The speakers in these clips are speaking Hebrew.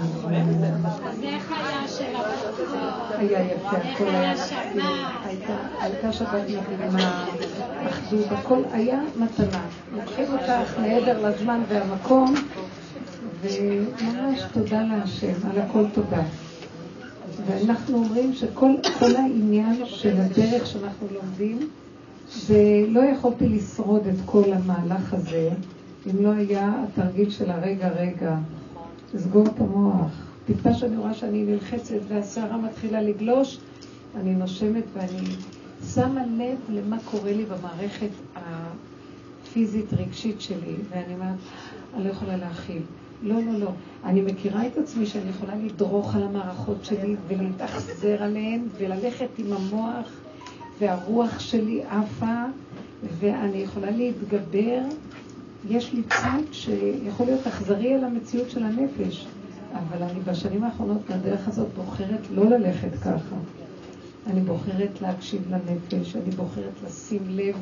אז איך היה של היה יפה, הכל היה הייתה שבת מדהימה, אחדות, הכל היה מתנה. לוקחים אותך מעבר לזמן והמקום, וממש תודה להשם, על הכל תודה. ואנחנו אומרים שכל העניין של הדרך שאנחנו לומדים, ולא יכולתי לשרוד את כל המהלך הזה, אם לא היה התרגיל של הרגע רגע, לסגור את המוח. טיפה שאני רואה שאני נלחצת והסערה מתחילה לגלוש, אני נושמת ואני שמה לב למה קורה לי במערכת הפיזית רגשית שלי, ואני אומרת, אני לא יכולה להכיל. לא, לא, לא. אני מכירה את עצמי שאני יכולה לדרוך על המערכות שלי ולהתאכזר עליהן וללכת עם המוח והרוח שלי עפה ואני יכולה להתגבר. יש לי צד שיכול להיות אכזרי על המציאות של הנפש, אבל אני בשנים האחרונות בדרך הזאת בוחרת לא ללכת ככה. אני בוחרת להקשיב לנפש, אני בוחרת לשים לב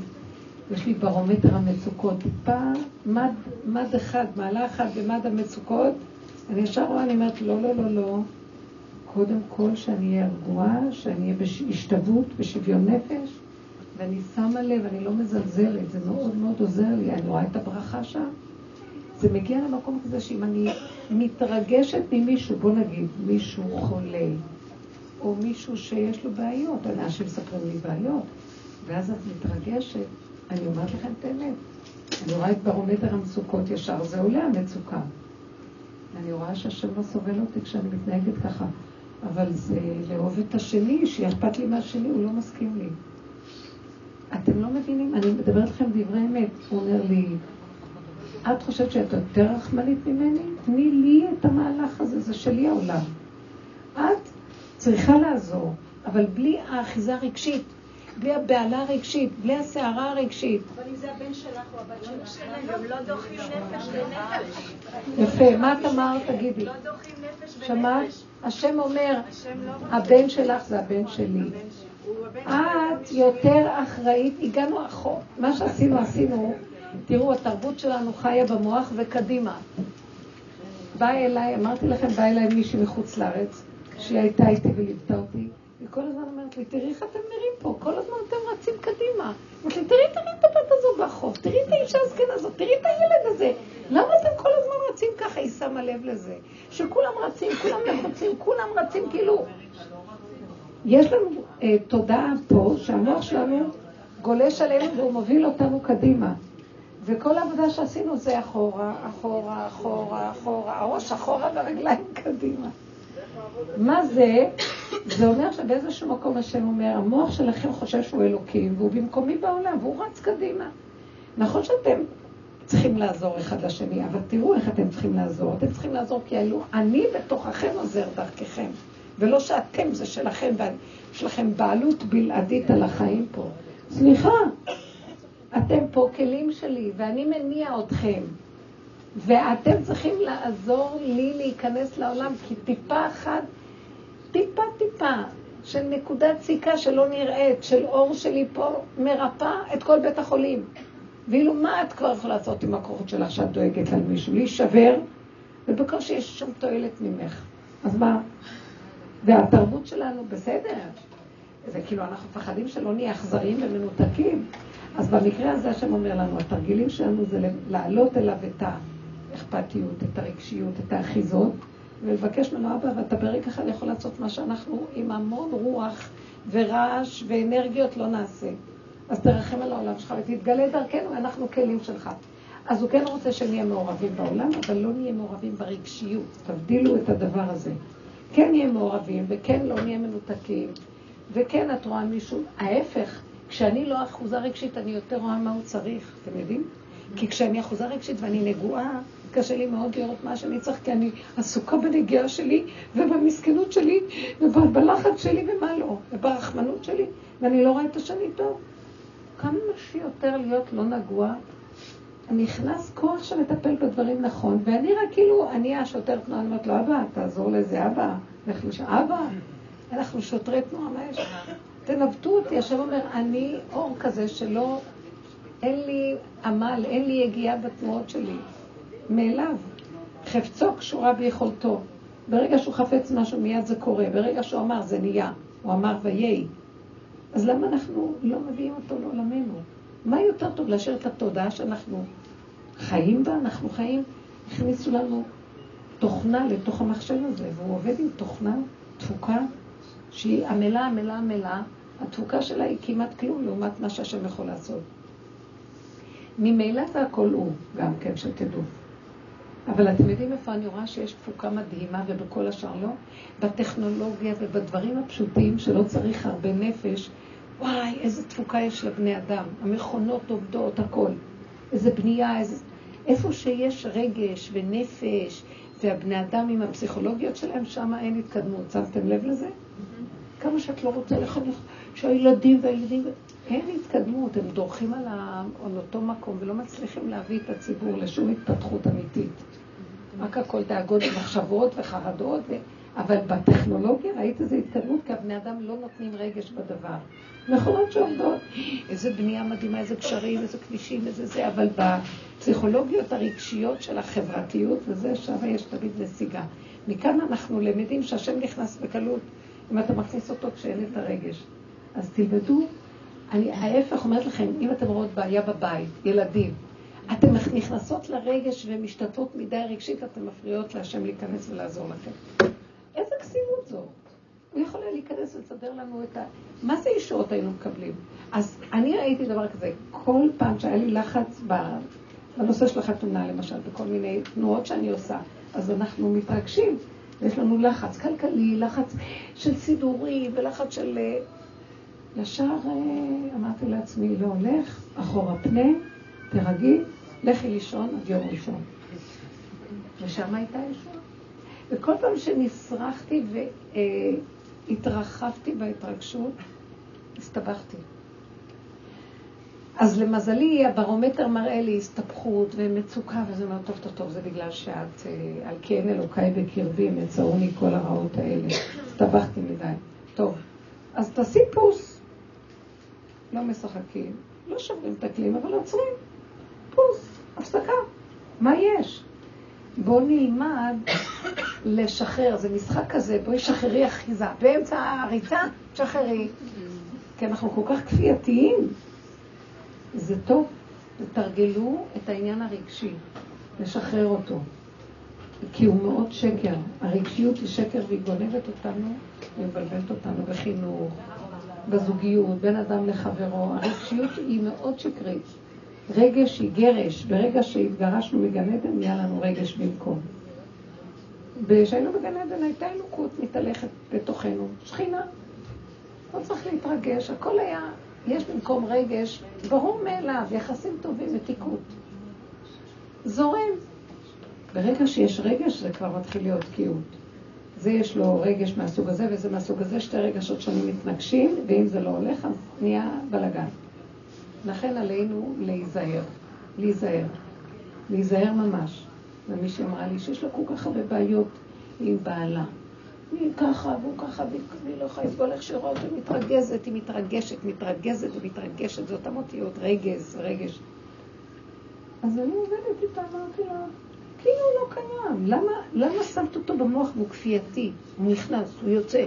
יש לי ברומטר המצוקות, טיפה מד, מד אחד, מעלה אחת במד המצוקות, אני ישר רואה, אני אומרת, לא, לא, לא, לא. קודם כל שאני אהיה רגועה, שאני אהיה בהשתוות, בשוויון נפש, ואני שמה לב, אני לא מזלזלת, זה מאוד מאוד עוזר לי, אני רואה את הברכה שם. זה מגיע למקום כזה שאם אני מתרגשת ממישהו, בוא נגיד, מישהו חולה, או מישהו שיש לו בעיות, אנשים מספרים לי בעיות, ואז את מתרגשת, אני אומרת לכם את האמת. אני רואה את ברומטר המצוקות ישר, זה עולה המצוקה. אני רואה שהשם לא סובל אותי כשאני מתנהגת ככה. אבל זה לאהוב את השני, שיהיה אכפת לי מהשני, הוא לא מסכים לי. אתם לא מבינים? אני מדברת לכם דברי אמת. הוא אומר לי, את חושבת שאת יותר רחמנית ממני? תני לי את המהלך הזה, זה שלי העולם. את צריכה לעזור, אבל בלי האחיזה הרגשית. בלי הבהלה הרגשית, בלי הסערה הרגשית. אבל אם זה הבן שלך או הבת שלך, הם לא דוחים נפש לנפש. יפה, מה את אמרת? תגידי. לא דוחים נפש בנפש. שמעת? השם אומר, לא הבן שלך זה הבן שלי. את יותר אחראית, הגענו אחור. מה שעשינו, עשינו, תראו, התרבות שלנו חיה במוח וקדימה. באה אליי, אמרתי לכם, באה אליי מישהי מחוץ לארץ, שהיא הייתה איתי וליוותה אותי. היא כל הזמן אומרת לי, תראי איך אתם נראים פה, כל הזמן אתם רצים קדימה. אמרתי לי, תראי, תראי את הבת הזו ברחוב, תראי את האישה הזקנה הזאת, תראי את הילד הזה. למה אתם כל הזמן רצים ככה? היא שמה לב לזה. שכולם רצים, כולם לחוצים, כולם רצים, כאילו... יש לנו אה, תודעה פה, שהמוח שלנו גולש עלינו והוא מוביל אותנו קדימה. וכל העבודה שעשינו זה אחורה, אחורה, אחורה, אחורה, הראש אחורה והרגליים קדימה. מה זה? זה אומר שבאיזשהו מקום השם אומר, המוח שלכם חושב שהוא אלוקים והוא במקומי בעולם והוא רץ קדימה. נכון שאתם צריכים לעזור אחד לשני, אבל תראו איך אתם צריכים לעזור. אתם צריכים לעזור כי אלו, אני בתוככם עוזר דרככם, ולא שאתם זה שלכם ויש לכם בעלות בלעדית על החיים פה. סליחה, אתם פה כלים שלי ואני מניע אתכם. ואתם צריכים לעזור לי להיכנס לעולם, כי טיפה אחת, טיפה טיפה של נקודת סיכה שלא נראית, של אור שלי פה, מרפא את כל בית החולים. ואילו מה את כבר יכולה לעשות עם הכוחות שלך שאת דואגת על מישהו? להישבר, ובקושי יש שום תועלת ממך. אז מה? והתרבות שלנו בסדר. זה כאילו אנחנו מפחדים שלא נהיה אכזריים ומנותקים. אז במקרה הזה השם אומר לנו, התרגילים שלנו זה להעלות אליו את ה... האכפתיות, את הרגשיות, את האחיזות, ולבקש ממנו, אבא, ואתה ברגע אחד יכול לעשות מה שאנחנו עם המון רוח ורעש ואנרגיות לא נעשה. אז תרחם על העולם שלך ותתגלה דרכנו, אנחנו כלים שלך. אז הוא כן רוצה שנהיה מעורבים בעולם, אבל לא נהיה מעורבים ברגשיות. תבדילו את הדבר הזה. כן נהיה מעורבים, וכן לא נהיה מנותקים, וכן את רואה מישהו, ההפך, כשאני לא אחוזה רגשית, אני יותר רואה מה הוא צריך, אתם יודעים? כי כשאני אחוזה רגשית ואני נגועה, קשה לי מאוד לראות מה שאני צריך, כי אני עסוקה בנגיעה שלי ובמסכנות שלי ובלחץ שלי ומה לא, וברחמנות שלי, ואני לא רואה את השני טוב. כמה שיותר להיות לא נגוע, נכנס כוח שמטפל בדברים נכון, ואני רק כאילו, אני השוטר תנועה, אני אומרת לו, אבא, תעזור לזה, אבא, לך לשם, אבא, אנחנו שוטרי תנועה, מה יש? תנווטו אותי, השם אומר, אני אור כזה שלא, אין לי עמל, אין לי יגיעה בתנועות שלי. מאליו. חפצו קשורה ביכולתו. ברגע שהוא חפץ משהו מיד זה קורה, ברגע שהוא אמר זה נהיה, הוא אמר ויהי. אז למה אנחנו לא מביאים אותו לעולמנו? מה יותר טוב להשאיר את התודעה שאנחנו חיים בה? אנחנו חיים, הכניסו לנו תוכנה לתוך המחשב הזה, והוא עובד עם תוכנה, תפוקה, שהיא עמלה, עמלה, עמלה, התפוקה שלה היא כמעט כלום לעומת מה שהשם יכול לעשות. ממילא זה הכל הוא, גם כן, שתדעו. אבל אתם יודעים איפה אני רואה שיש תפוקה מדהימה ובכל השאר לא? בטכנולוגיה ובדברים הפשוטים שלא צריך הרבה נפש. וואי, איזה תפוקה יש לבני אדם. המכונות עובדות, הכל. איזה בנייה, איזה... איפה שיש רגש ונפש, והבני אדם עם הפסיכולוגיות שלהם, שם אין התקדמות. שמתם לב לזה? כמה שאת לא רוצה לחנך, שהילדים והילדים... אין התקדמות, הם דורכים על, ה... על אותו מקום ולא מצליחים להביא את הציבור לשום התפתחות אמיתית. רק הכל דאגות ומחשבות וחרדות, ו... אבל בטכנולוגיה ראית איזה התקדמות, כי הבני אדם לא נותנים רגש בדבר. מכונות שעובדות, איזה בנייה מדהימה, איזה קשרים, איזה כבישים, איזה זה, אבל בפסיכולוגיות הרגשיות של החברתיות, וזה, שם יש תמיד נסיגה. מכאן אנחנו למדים שהשם נכנס בקלות, אם אתה מכניס אותו כשאין את הרגש. אז תלמדו אני ההפך אומרת לכם, אם אתם רואות בעיה בבית, ילדים, אתן נכנסות לרגש ומשתתפות מדי רגשית, אתן מפריעות להשם להיכנס ולעזור לכם. איזה כסילות זו? הוא יכול היה להיכנס ולסדר לנו את ה... מה זה ישועות היינו מקבלים? אז אני ראיתי דבר כזה, כל פעם שהיה לי לחץ בנושא של החתונה, למשל, בכל מיני תנועות שאני עושה, אז אנחנו מתרגשים, ויש לנו לחץ כלכלי, לחץ של סידורים ולחץ של אה, ישר אה, אמרתי לעצמי, לא הולך, אחורה פנה, תרגי, לכי לישון עד יום ראשון. ושם הייתה ישועה. וכל פעם שנשרחתי והתרחבתי בהתרגשות, הסתבכתי. אז למזלי, הברומטר מראה לי הסתבכות ומצוקה, וזה אומר, טוב, טוב, טוב, זה בגלל שאת, אה, על כן אלוקיי בקרבי, מצאוני כל הרעות האלה. הסתבכתי מדי. טוב, אז תעשי פוס. לא משחקים, לא שוברים את הכלים, אבל עוצרים. פוס, הפסקה. מה יש? בואו נלמד לשחרר, זה משחק כזה, בואי שחררי אחיזה. באמצע הריצה, שחררי. כי אנחנו כל כך כפייתיים. זה טוב, תתרגלו את העניין הרגשי, לשחרר אותו. כי הוא מאוד שקר. הרגשיות היא שקר והיא גונבת אותנו ומבלבלת אותנו בחינוך, בזוגיות, בין אדם לחברו, הרגשיות היא מאוד שקרית. רגש היא גרש, ברגע שהתגרשנו מגן עדן, נהיה לנו רגש במקום. כשהיינו בגן עדן הייתה אלוקות מתהלכת בתוכנו, שכינה. לא צריך להתרגש, הכל היה, יש במקום רגש, ברור מאליו, יחסים טובים, מתיקות. זורם. ברגע שיש רגש זה כבר מתחיל להיות תקיעות. זה יש לו רגש מהסוג הזה וזה מהסוג הזה, שתי רגשות שונים מתנגשים, ואם זה לא הולך, אז נהיה בלאגן. לכן עלינו להיזהר, להיזהר, להיזהר ממש. ומישהי אמרה לי שיש לה כל כך הרבה בעיות עם בעלה. היא ככה והוא ככה, והיא לא יכולה לסבול איך שרואה אותה מתרגזת, היא מתרגשת, מתרגזת ומתרגשת, זה אותם אותיות, רגז, רגש. אז אני עובדת איתה, אמרתי לה, כאילו לא קיים. למה, למה שמת אותו במוח והוא כפייתי? הוא נכנס, הוא יוצא.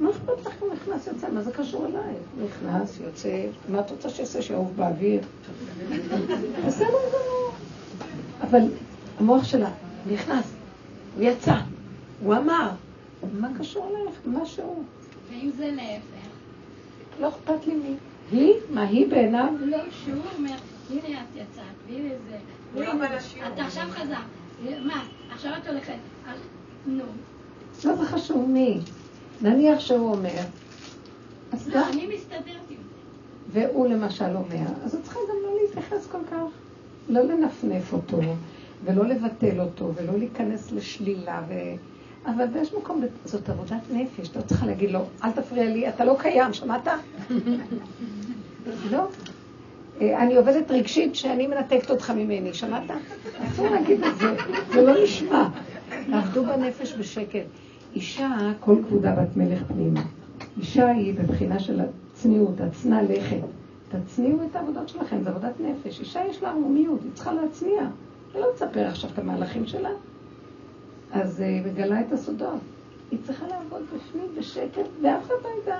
מה אכפת לך אם נכנס, יוצא? מה זה קשור אליי? נכנס, יוצא, מה את רוצה שיעשה? שיעוף באוויר? בסדר גמור. אבל המוח שלה נכנס, הוא יצא, הוא אמר. מה קשור אלייך? משהו. ואם זה להפך? לא אכפת לי מי. היא? מה היא בעיניו? לא, שהוא אומר, הנה את יצאת, והנה זה. אתה עכשיו חזר. מה, עכשיו את הולכת. נו. לא זה חשוב מי. נניח שהוא אומר. אז לא, אני מסתדרת עם זה. והוא למשל אומר, אז את צריכה גם לא להתייחס כל כך. לא לנפנף אותו, ולא לבטל אותו, ולא להיכנס לשלילה. ו... אבל יש מקום, זאת עבודת נפש, אתה צריכה להגיד לו, אל תפריע לי, אתה לא קיים, שמעת? לא. אה, אני עובדת רגשית שאני מנתקת אותך ממני, שמעת? אסור להגיד את זה, זה לא נשמע. תעבדו בנפש בשקט. אישה, כל כבודה בת מלך פנימה. אישה היא בבחינה של הצניעות, הצנע לכת. תצניעו את העבודות שלכם, זה עבודת נפש. אישה יש לה ערמומיות, היא צריכה להצניע. היא לא תספר עכשיו את המהלכים שלה. אז היא מגלה את הסודות. היא צריכה לעבוד בפנים בשקט, ואף אחד לא.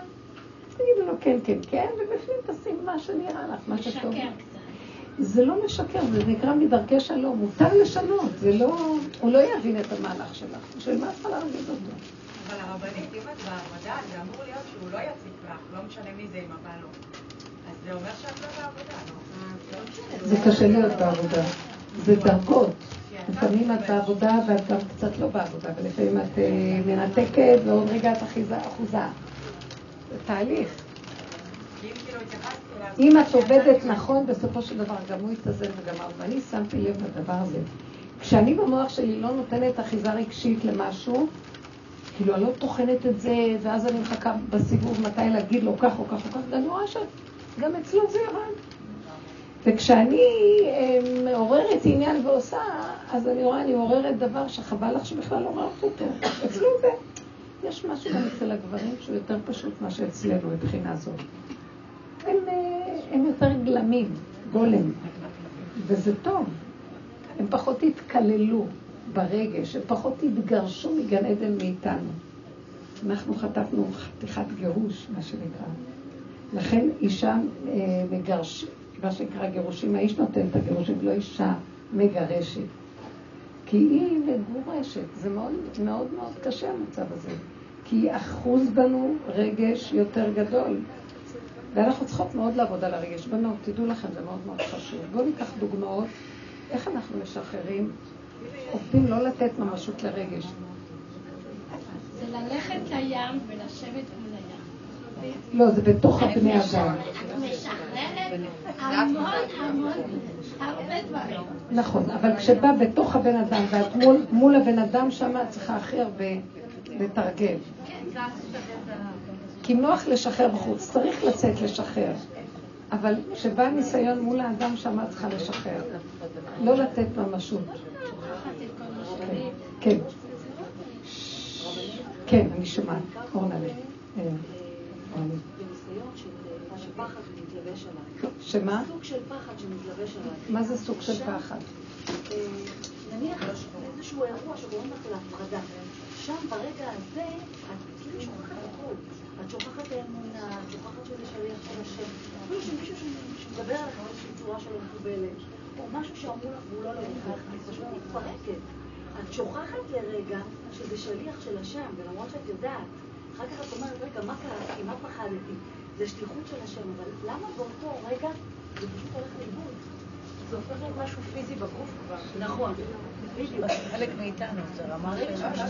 תגידו לו כן, כן, כן, ובפנים תשים מה שנראה לך, מה שטוב. קצת. זה לא משקר, זה נקרא מדרכי שלום. מותר לשנות, זה לא... הוא לא יבין את המהלך שלך. בשביל מה את צריכה להרגיז אותו? אבל הרבנית, אם את בעבודה, זה אמור להיות שהוא לא יציק לך, לא משנה מי זה, אם הבא לא. אז זה אומר שאת לא בעבודה, לא? זה קשה להיות בעבודה. זה דרגות. לפעמים את בעבודה ואת גם קצת לא בעבודה, ולפעמים את אה, מנתקת ועוד רגע את אחוזה. זה תהליך. כי אם כאילו התייחסתי אליו... אם את עובדת נכון, בסופו של דבר גם הוא יתאזן וגמר. ואני שמתי לב לדבר הזה. כשאני במוח שלי לא נותנת אחיזה רגשית למשהו, כאילו אני לא טוחנת את זה, ואז אני מחכה בסיבוב מתי להגיד לו כך או כך או כך, ואני רואה שגם אצלו זה ירד. וכשאני אה, מעוררת עניין ועושה, אז אני רואה, אני מעוררת דבר שחבל לך שבכלל לא עוררת אותו. אצלו זה. יש משהו גם אצל הגברים שהוא יותר פשוט מה שאצלנו מבחינה זאת. הם, אה, הם יותר גלמים, גולם, וזה טוב. הם פחות התקללו ברגש, הם פחות התגרשו מגן עדן מאיתנו. אנחנו חטפנו חתיכת גירוש, מה שנקרא. לכן אישה אה, מגרש, מה שנקרא גירושים, האיש נותן את הגירושים, לא אישה מגרשת. כי היא מגורשת, זה מאוד מאוד מאוד קשה המצב הזה. כי אחוז בנו רגש יותר גדול. ואנחנו צריכות מאוד לעבוד על הרגש. בנות, תדעו לכם, זה מאוד מאוד חשוב. בואו ניקח דוגמאות, איך אנחנו משחררים, עובדים לא לתת ממשות לרגש. זה ללכת לים ולשבת מול הים. לא, זה בתוך הבני אדם. את משחררת המון המון הרבה דברים. נכון, אבל כשבא בתוך הבן אדם ואת מול, מול הבן אדם, שם את צריכה הכי הרבה לתרגל. כי נוח לשחרר בחוץ, צריך לצאת לשחרר. אבל כשבא ניסיון מול האדם, את צריכה לשחרר. לא לתת ממשות. כן. כן, אני שומעת. אורנה לי. אה. שמה? סוג של פחד שמתלבש עליי. מה זה סוג של פחד? נניח איזשהו אירוע שגורם לך להפחדה. שם ברגע הזה, את כאילו שוכחת הכול. את שוכחת האמונה, את שוכחת שזה שליח של השם. אפילו שמישהו שמדבר עליך באיזושהי צורה שלא מקובלת, או משהו שאמרו לך והוא לא לרוחך, את פשוט מתפרקת. את שוכחת לרגע שזה שליח של השם, ולמרות שאת יודעת, אחר כך את אומרת, רגע, מה קרה? מה פחדתי? זה שליחות של השם, אבל למה באותו רגע זה פשוט הולך לאיבוד? זה הופך להיות משהו פיזי בגוף כבר. נכון, בדיוק. חלק מאיתנו, זה רמה.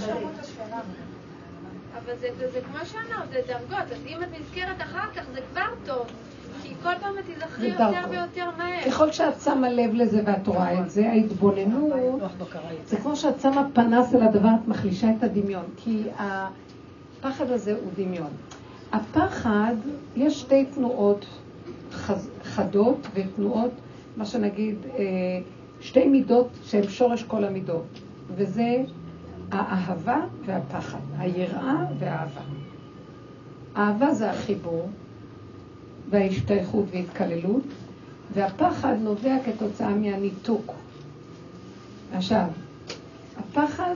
של אבל זה, זה, זה כמו שאמרת, זה דרגות, אז אם את נזכרת אחר כך זה כבר טוב, כי כל פעם את תיזכרי יותר. ויותר מהר. ככל שאת שמה לב לזה ואת רואה את זה, ההתבוננות, זה כמו שאת שמה פנס אל הדבר, את מחלישה את הדמיון, כי הפחד הזה הוא דמיון. הפחד, יש שתי תנועות חז- חדות ותנועות, מה שנגיד, אה, שתי מידות שהן שורש כל המידות, וזה האהבה והפחד, היראה והאהבה. אהבה זה החיבור וההשתייכות והתקללות, והפחד נובע כתוצאה מהניתוק. עכשיו, הפחד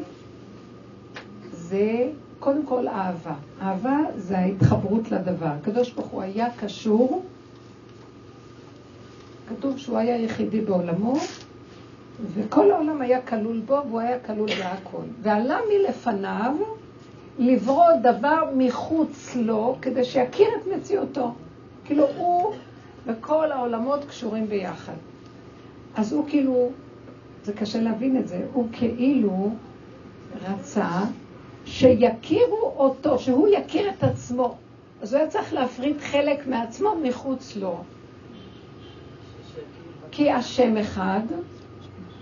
זה קודם כל אהבה. אהבה זה ההתחברות לדבר. הקדוש ברוך הוא היה קשור, כתוב שהוא היה יחידי בעולמו, וכל העולם היה כלול בו, והוא היה כלול בהכל. ועלה מלפניו לברוא דבר מחוץ לו, כדי שיכיר את מציאותו. כאילו הוא וכל העולמות קשורים ביחד. אז הוא כאילו, זה קשה להבין את זה, הוא כאילו רצה שיכירו אותו, שהוא יכיר את עצמו. אז הוא היה צריך להפריד חלק מעצמו מחוץ לו. כי השם אחד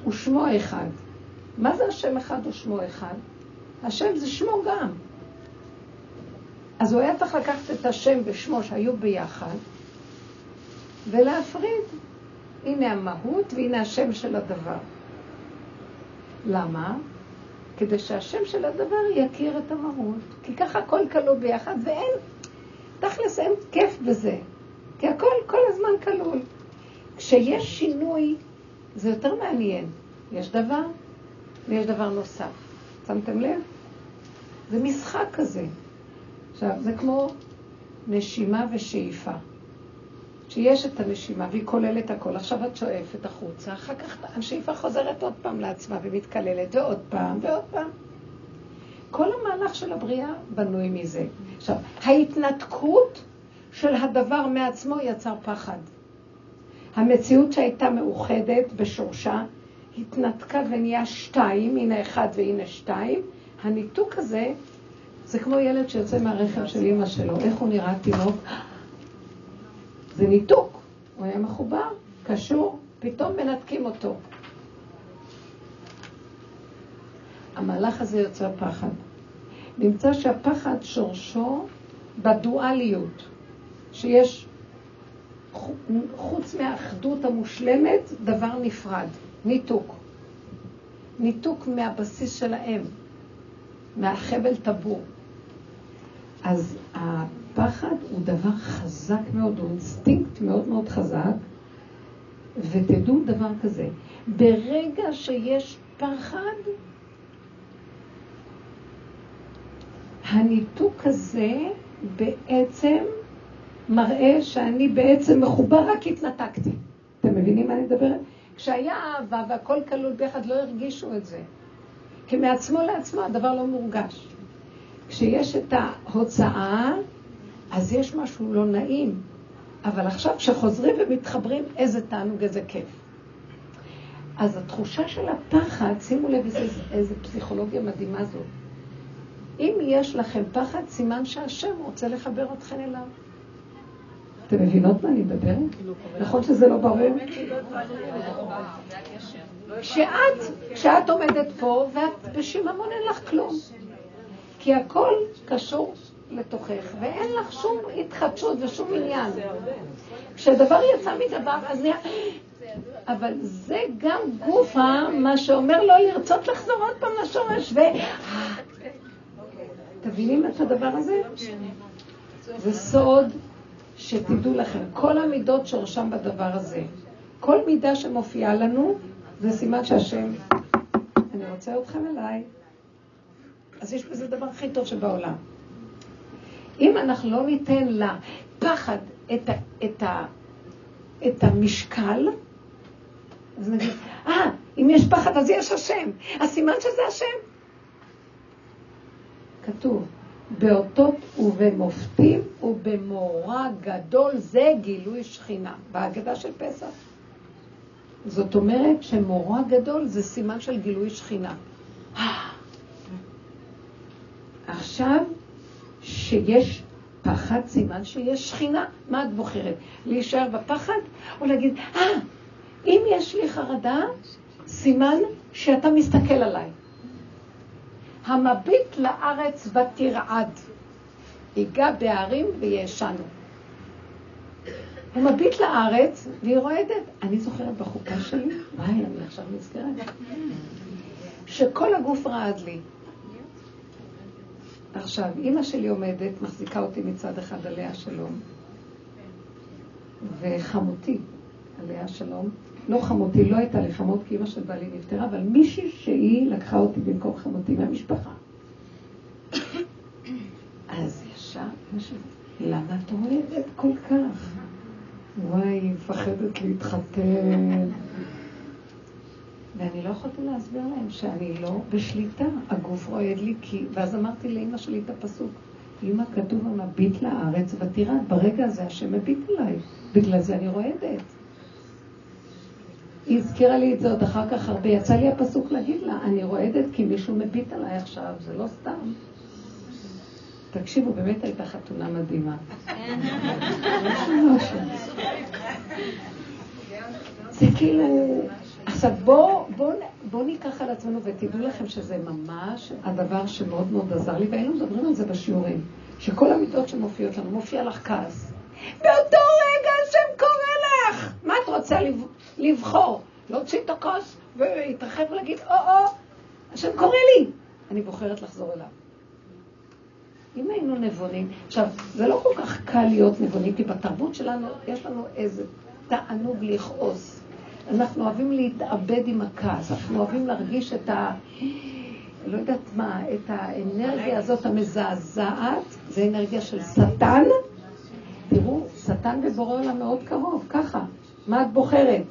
ושמו אחד. מה זה השם אחד ושמו אחד? השם זה שמו גם. אז הוא היה צריך לקחת את השם ושמו שהיו ביחד ולהפריד. הנה המהות והנה השם של הדבר. למה? כדי שהשם של הדבר יכיר את המהות. כי ככה הכל כלול ביחד ואין, תכלס אין כיף בזה. כי הכל כל הזמן כלול. כשיש שינוי זה יותר מעניין. יש דבר ויש דבר נוסף. שמתם לב? זה משחק כזה. עכשיו, זה כמו נשימה ושאיפה. שיש את הנשימה והיא כוללת הכל, עכשיו את שואפת החוצה, אחר כך השאיפה חוזרת עוד פעם לעצמה ומתקללת, ועוד פעם ועוד פעם. כל המהלך של הבריאה בנוי מזה. עכשיו, ההתנתקות של הדבר מעצמו יצר פחד. המציאות שהייתה מאוחדת בשורשה, התנתקה ונהיה שתיים, הנה אחד והנה שתיים. הניתוק הזה, זה כמו ילד שיוצא מהרחם של אימא שלו. איך הוא נראה תינוק? זה ניתוק. הוא היה מחובר, קשור, פתאום מנתקים אותו. המהלך הזה יוצא פחד. נמצא שהפחד שורשו בדואליות, שיש חוץ מהאחדות המושלמת, דבר נפרד, ניתוק. ניתוק מהבסיס של האם, מהחבל טבור. אז הפחד הוא דבר חזק מאוד, הוא אינסטינקט מאוד מאוד חזק, ותדעו דבר כזה, ברגע שיש פחד, הניתוק הזה בעצם מראה שאני בעצם מחובר, רק התנתקתי. אתם מבינים מה אני מדברת? כשהיה אהבה והכל כלול ביחד, לא הרגישו את זה. כי מעצמו לעצמו הדבר לא מורגש. כשיש את ההוצאה, אז יש משהו לא נעים. אבל עכשיו כשחוזרים ומתחברים, איזה תענוג, איזה כיף. אז התחושה של הפחד, שימו לב איזה, איזה פסיכולוגיה מדהימה זאת. אם יש לכם פחד, סימן שהשם רוצה לחבר אתכם אליו. אתם מבינות מה אני מדברת? נכון שזה לא ברור? כשאת, כשאת עומדת פה ואת בשיממון אין לך כלום. כי הכל קשור לתוכך, ואין לך שום התחדשות ושום עניין. כשדבר יצא מדבר, אז נהיה... אבל זה גם גופה, מה שאומר לא לרצות לחזור עוד פעם לשורש, ו... תבינים את הדבר הזה? זה סוד שתדעו לכם, כל המידות שורשם בדבר הזה. כל מידה שמופיעה לנו, זה סימן שהשם, אני רוצה אתכם אליי. אז יש בזה דבר הכי טוב שבעולם. אם אנחנו לא ניתן לפחד את, ה, את, ה, את המשקל, אז נגיד, אה, ah, אם יש פחד אז יש השם. הסימן שזה השם. כתוב, באותות ובמופתים ובמורא גדול זה גילוי שכינה, בהגדה של פסח. זאת אומרת שמורא גדול זה סימן של גילוי שכינה. עכשיו, שיש פחד, סימן שיש שכינה. מה את בוחרת? להישאר בפחד או להגיד, אה, אם יש לי חרדה, סימן שאתה מסתכל עליי. המביט לארץ ותרעד, ייגע בהרים וישנו. הוא מביט לארץ והיא רועדת. אני זוכרת בחוקה שלי, וואי, אני עכשיו נזכרת, שכל הגוף רעד לי. עכשיו, אימא שלי עומדת, מחזיקה אותי מצד אחד עליה שלום, וחמותי עליה שלום, לא חמותי, לא הייתה לי חמות כי אימא של בעלי נפטרה, אבל מישהי שהיא לקחה אותי במקום חמותי מהמשפחה. אז ישר, למה את אוהבת כל כך? וואי, היא מפחדת להתחתן. ואני לא יכולתי להסביר להם שאני לא בשליטה, הגוף רועד לי כי... ואז אמרתי לאימא שלי את הפסוק, אמא כתוב המביט לארץ ותרעד, ברגע הזה השם מביט עליי, בגלל זה אני רועדת. היא הזכירה לי את זה עוד אחר כך הרבה. יצא לי הפסוק להגיד לה, אני רועדת כי מישהו מביט עליי עכשיו, זה לא סתם. תקשיבו, באמת הייתה חתונה מדהימה. זה כאילו... עכשיו בואו בוא, בוא ניקח על עצמנו ותדעו לכם שזה ממש הדבר שמאוד מאוד עזר לי, והיינו מדברים על זה בשיעורים, שכל המיטות שמופיעות לנו, מופיע לך כעס. באותו רגע השם קורא לך! מה את רוצה לבחור? להוציא את הכוס ולהתרחב ולהגיד, או-או, השם קורא לי. אני בוחרת לחזור אליו. אם היינו נבונים, עכשיו, זה לא כל כך קל להיות נבונים, כי בתרבות שלנו יש לנו איזה תענוג לכעוס. אנחנו אוהבים להתאבד עם הכעס, אנחנו אוהבים להרגיש את, ה... לא יודעת מה, את האנרגיה הזאת המזעזעת, זה אנרגיה של שטן. תראו, שטן ובורא עולם מאוד קרוב, ככה. מה את בוחרת?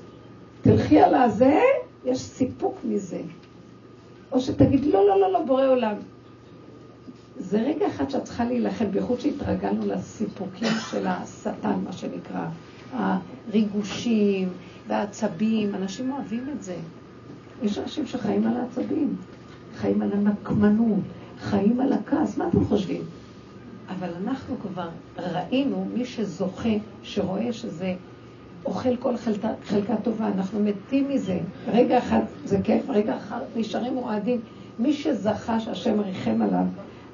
תלכי על הזה, יש סיפוק מזה. או שתגיד, לא, לא, לא, לא, בורא עולם. זה רגע אחד שאת צריכה להילחם, בייחוד שהתרגלנו לסיפוקים של השטן, מה שנקרא. הריגושים והעצבים, אנשים אוהבים את זה. יש אנשים שחיים על העצבים, חיים על הנקמנות, חיים על הכעס, מה אתם חושבים? אבל אנחנו כבר ראינו, מי שזוכה, שרואה שזה אוכל כל חלקה, חלקה טובה, אנחנו מתים מזה. רגע אחד זה כיף, רגע אחד נשארים רועדים. מי שזכה שהשם ריחם עליו,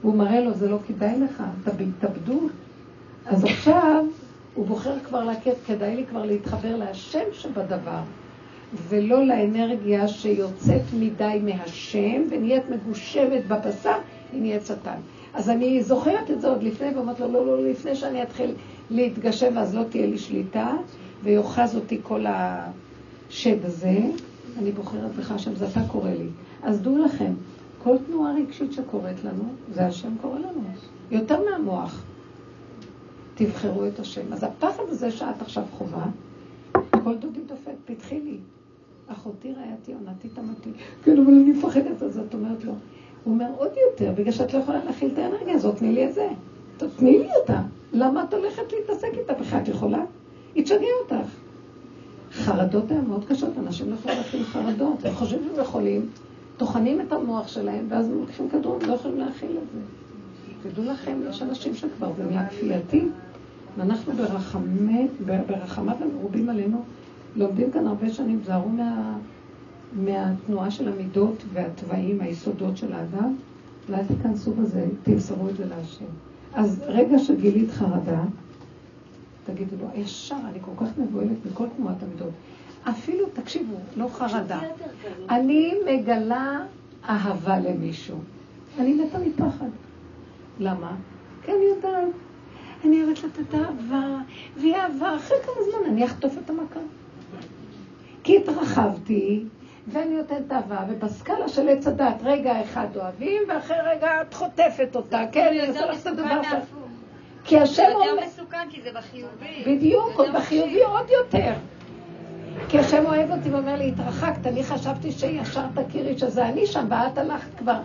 והוא מראה לו, זה לא כדאי לך, אתה בהתאבדות. אז עכשיו הוא בוחר כבר להכיר, כדאי לי כבר להתחבר להשם שבדבר, ולא לאנרגיה שיוצאת מדי מהשם ונהיית מגושמת בבשר, היא נהיית שטן. אז אני זוכרת את זה עוד לפני, ואומרת לו, לא, לא, לא, לפני שאני אתחיל להתגשם, אז לא תהיה לי שליטה, ויאחז אותי כל השד הזה, אני בוחרת בך השם, זה אתה קורא לי. אז דעו לכם, כל תנועה רגשית שקורית לנו, זה השם קורא לנו. יותר מהמוח. תבחרו את השם. אז הפחד הזה שאת עכשיו חווה, כל דודי דופק, פתחי לי. אחותי רעייתי עונתי תמתי. כן, אבל אני מפחדת, אז את אומרת לו. הוא אומר עוד יותר, בגלל שאת לא יכולה להכיל את האנרגיה הזאת, תני לי את זה. תני לי אותה. למה את הולכת להתעסק איתה בכלל? את יכולה? היא תשגע אותך. חרדות הן מאוד קשות, אנשים לא יכולים להכיל חרדות. הם חושבים שהם יכולים, טוחנים את המוח שלהם, ואז הם לוקחים כדור, לא יכולים להכיל את זה. תדעו לכם, יש אנשים שכבר זה נהיה כפייתי, ואנחנו ברחמת, המרובים עלינו, לומדים כאן הרבה שנים, זהרו מה, מהתנועה של המידות והתוואים, היסודות של האדם, ואל תיכנסו בזה, תמסרו את זה להשם. אז רגע שגילית חרדה, תגידו לו, ישר, אני כל כך מבוהלת מכל תנועת המידות. אפילו, תקשיבו, לא חרדה. אני מגלה אהבה למישהו. אני מתה מפחד. למה? כי אני יודעת, אני אוהבת לתת אהבה, והיא אהבה, אחרי כמה זמן אני אחטוף את המכה. כי התרחבתי, ואני נותנת אהבה, ובסקאלה של עץ הדת, רגע אחד אוהבים, ואחרי רגע את חוטפת אותה, כן, אני עושה לך את הדבר ש... כי השם אומר... זה יותר מסוכן, כי זה בחיובי. בדיוק, עוד בחיובי עוד יותר. כי השם אוהב אותי ואומר לי, התרחקת, אני חשבתי שישר תכירי שזה אני שם, ואת הלכת כבר.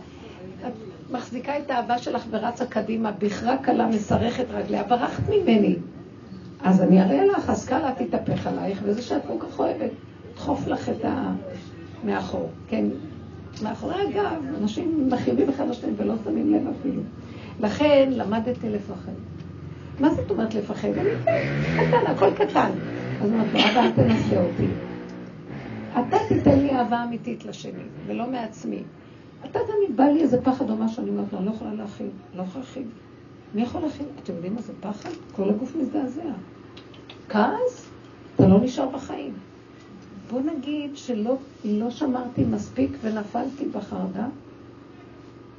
את מחזיקה את האהבה שלך ורצה קדימה, בכרה קלה משרכת רגליה, ברחת ממני. אז אני אראה לך, הסקאלה תתהפך עלייך, וזה שאת כל כך אוהבת, דחוף לך את ה... מאחור, כן? מאחורי הגב, אנשים מחיבים אחד לשני ולא שמים לב אפילו. לכן למדתי לפחד. מה זאת אומרת לפחד? אני קטן, הכל קטן. אז אמרתי לו, אבא, אל תנסה אותי. אתה תיתן לי אהבה אמיתית לשני, ולא מעצמי. אתה גם בא לי איזה פחד או משהו, אני אומרת לו, אני לא יכולה להכיל, לא יכולה להכיל. מי יכול להכיל? אתם יודעים מה זה פחד? כל הגוף מזדעזע. כעס, אתה לא נשאר בחיים. בוא נגיד שלא לא שמרתי מספיק ונפלתי בחרדה,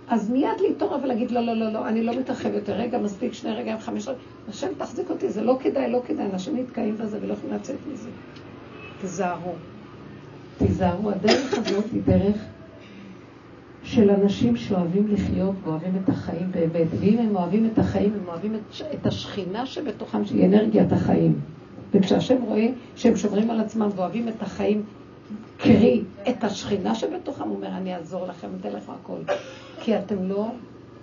אז מיד להתעורר ולהגיד, לא, לא, לא, לא, אני לא מתרחב יותר, רגע, מספיק שני רגעים, חמש רגעים, השם תחזיק אותי, זה לא כדאי, לא כדאי, אנשים נתקעים בזה ולא יכולים לצאת מזה. תיזהרו. תיזהרו, הדרך הזאת היא דרך של אנשים שאוהבים לחיות ואוהבים את החיים באמת. ואם הם אוהבים את החיים, הם אוהבים את, את השכינה שבתוכם, שהיא אנרגיית החיים. וכשהשם רואה שהם שומרים על עצמם ואוהבים את החיים, קרי את השכינה שבתוכם, אומר, אני אעזור לכם, אתן לכם הכל. כי אתם לא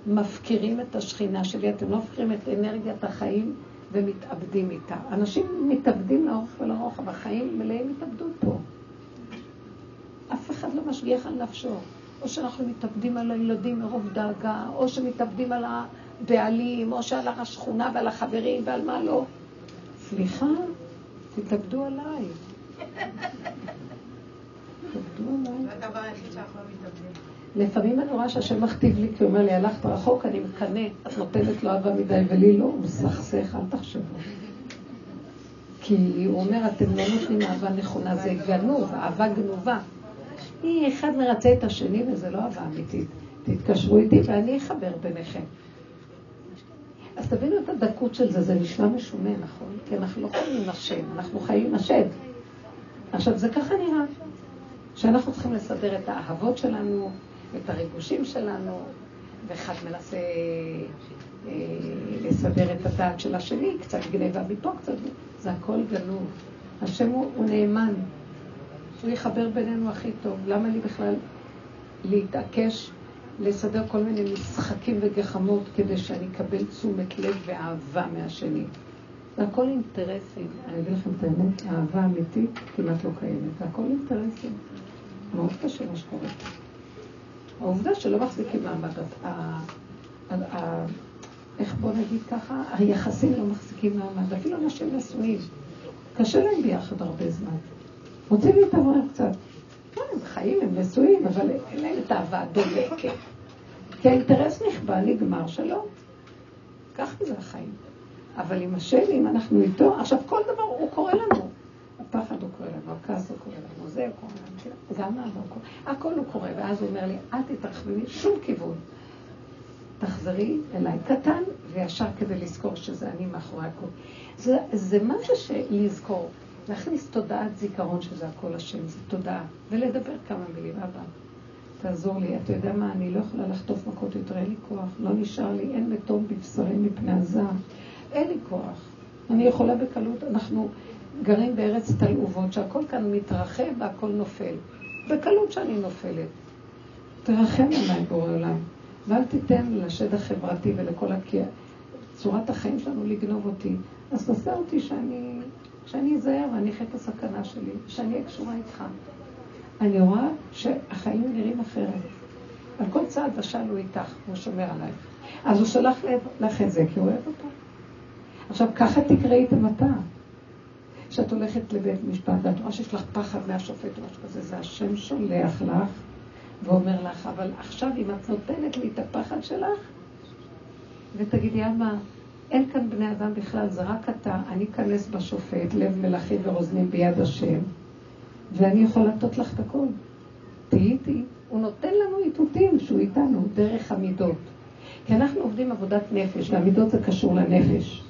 מפקירים את השכינה שלי, אתם לא מפקירים את אנרגיית החיים ומתאבדים איתה. אנשים מתאבדים לאורך ולרוחב, החיים מלאים התאבדות פה. אף אחד לא משגיח על נפשו. או שאנחנו מתאבדים על הילדים מרוב דאגה, או שמתאבדים על הבעלים, או שעל השכונה ועל החברים ועל מה לא. סליחה, תתאבדו עליי. עליי. לפעמים אני רואה שהשם מכתיב לי, כי הוא אומר לי, הלכת רחוק, אני מקנא, את נותנת לו אהבה מדי, ולי לא, הוא מסכסך, אל תחשבו. כי הוא אומר, אתם לא נותנים אהבה נכונה, זה גנוב, אהבה גנובה. היא אחד מרצה את השני, וזה לא אהבה אמיתית. תתקשרו איתי ואני אחבר ביניכם. תבינו את הדקות של זה, זה נשמע משונה, נכון? כי אנחנו לא חיים עם השם, אנחנו חיים עם השד. עכשיו, זה ככה נראה, שאנחנו צריכים לסדר את האהבות שלנו, ואת הריגושים שלנו, ואחד מנסה אה, לסדר את הדעת של השני, קצת גניבה מפה, קצת... זה הכל גנוב. השם הוא, הוא נאמן. הוא יחבר בינינו הכי טוב. למה לי בכלל להתעקש לסדר כל מיני משחקים וגחמות כדי שאני אקבל תשומת לב ואהבה מהשני? זה הכל אינטרסים. אני אגיד לכם את האמת, אהבה אמיתית כמעט לא קיימת. זה הכל אינטרסים. מאוד קשה מה שקורה. העובדה שלא מחזיקים מעמד, איך בוא נגיד ככה, היחסים לא מחזיקים מעמד, אפילו אנשים נשואים. קשה להם ביחד הרבה זמן. רוצים להתעורר קצת. כן, הם חיים, הם נשואים, אבל אין להם את האהבה הדולקת. כי האינטרס נכבה, נגמר, שלום. ככה זה החיים. אבל עם השם, אם אנחנו איתו, עכשיו כל דבר הוא קורא לנו. הפחד הוא קורא לנו, הכעס הוא קורא לנו, זה הוא קורא לנו, גם מה הוא קורא, הכל הוא קורא, ואז הוא אומר לי, אל תתרחבי שום כיוון. תחזרי אליי קטן וישר כדי לזכור שזה אני מאחורי הכול. זה, זה משהו שלזכור, להכניס תודעת זיכרון שזה הכל השם, זה תודעה, ולדבר כמה מילים, אבא, תעזור לי, אתה יודע מה, אני לא יכולה לחטוף מכות יותר, אין לי כוח, לא נשאר לי, אין מתום בבשרי מפני הזעם, אין לי כוח. אני יכולה בקלות, אנחנו גרים בארץ תלעובות, שהכל כאן מתרחב והכל נופל. בקלות שאני נופלת. תרחם עליי, בורא עולם. ואל תיתן לשד החברתי ולכל הקיא... צורת החיים שלנו לגנוב אותי. אז תעשה אותי שאני, שאני אזהר ואני אחיה את הסכנה שלי, שאני אהיה קשורה איתך. אני רואה שהחיים נראים אחרת. על כל צעד ושל הוא איתך, הוא שומר עלייך. אז הוא שלח לך את זה כי הוא אוהב אותך. עכשיו, ככה תקראי את המטה. כשאת הולכת לבית משפט ואת רואה שיש לך פחד מהשופט או משהו כזה, זה השם שולח לך ואומר לך, אבל עכשיו אם את נותנת לי את הפחד שלך, ותגידי, אבא, אין כאן בני אדם בכלל, זה רק אתה, אני אכנס בשופט, לב מלאכי ורוזנים ביד השם, ואני יכול לתת לך את הכול. תהיי איתי. הוא נותן לנו איתותים שהוא איתנו, דרך המידות. כי אנחנו עובדים עבודת נפש, והמידות זה קשור לנפש.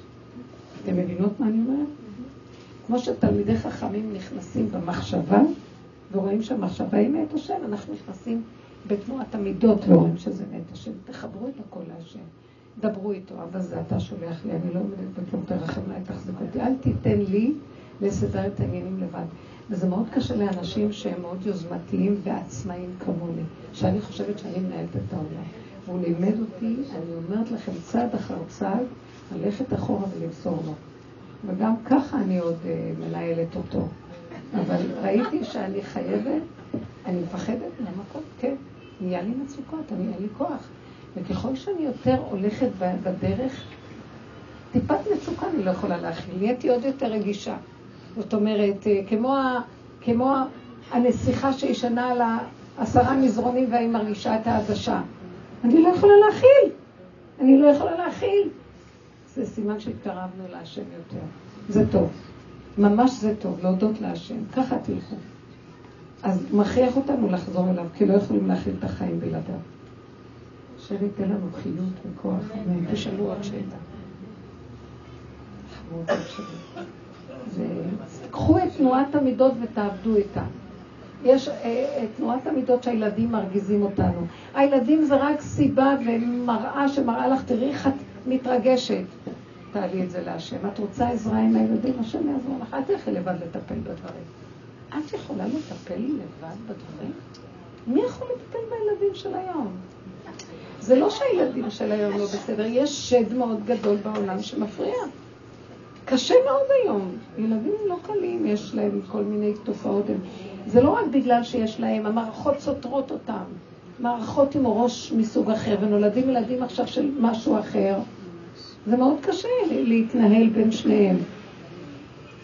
אתם מבינות מה אני אומרת? כמו שתלמידי חכמים נכנסים במחשבה, ורואים שהמחשבה היא מאת השם, אנחנו נכנסים בתנועת המידות ורואים שזה מאת השם. תחברו את הכל להשם. דברו איתו, אבל זה אתה שולח לי, אני לא עומדת בכלום, תרחם עליי, תחזיק אותי. אל תיתן לי לסדר את העניינים לבד. וזה מאוד קשה לאנשים שהם מאוד יוזמתיים ועצמאיים כמוני, שאני חושבת שאני מנהלת את העולם. והוא לימד אותי, אני אומרת לכם, צעד אחר צעד, ללכת אחורה ולמסור לו. וגם ככה אני עוד uh, מנהלת אותו. אבל ראיתי שאני חייבת, אני מפחדת מהמקום, כן, נהיה לי מצוקות, אני אין לי כוח. וככל שאני יותר הולכת בדרך, טיפת מצוקה אני לא יכולה להכיל, נהייתי עוד יותר רגישה. זאת אומרת, אה, כמו, ה, כמו הנסיכה שישנה על העשרה מזרונים והיא מרגישה את העדשה. אני לא יכולה להכיל, אני לא יכולה להכיל. זה סימן שהתקרבנו להשם יותר. זה טוב. ממש זה טוב, להודות להשם. ככה תלכו. אז מכריח אותנו לחזור אליו, כי לא יכולים להכיל את החיים בלעדיו. השם ייתן לנו חיות וכוח. אמן. תשאלו עוד שאלה. קחו את תנועת המידות ותעבדו איתה. יש אה, תנועת המידות שהילדים מרגיזים אותנו. הילדים זה רק סיבה ומראה שמראה לך, תראי איך את מתרגשת. תעלי את זה להשם. את רוצה עזרה עם הילדים, השם יעזור לך. אל תלכי לבד לטפל בדברים. את יכולה לטפל לבד בדברים? מי יכול לטפל בילדים של היום? זה לא שהילדים של היום לא בסדר, יש שד מאוד גדול בעולם שמפריע. קשה מאוד היום. ילדים לא קלים, יש להם כל מיני תופעות. זה לא רק בגלל שיש להם, המערכות סותרות אותם. מערכות עם ראש מסוג אחר, ונולדים ילדים עכשיו של משהו אחר. זה מאוד קשה להתנהל בין שניהם.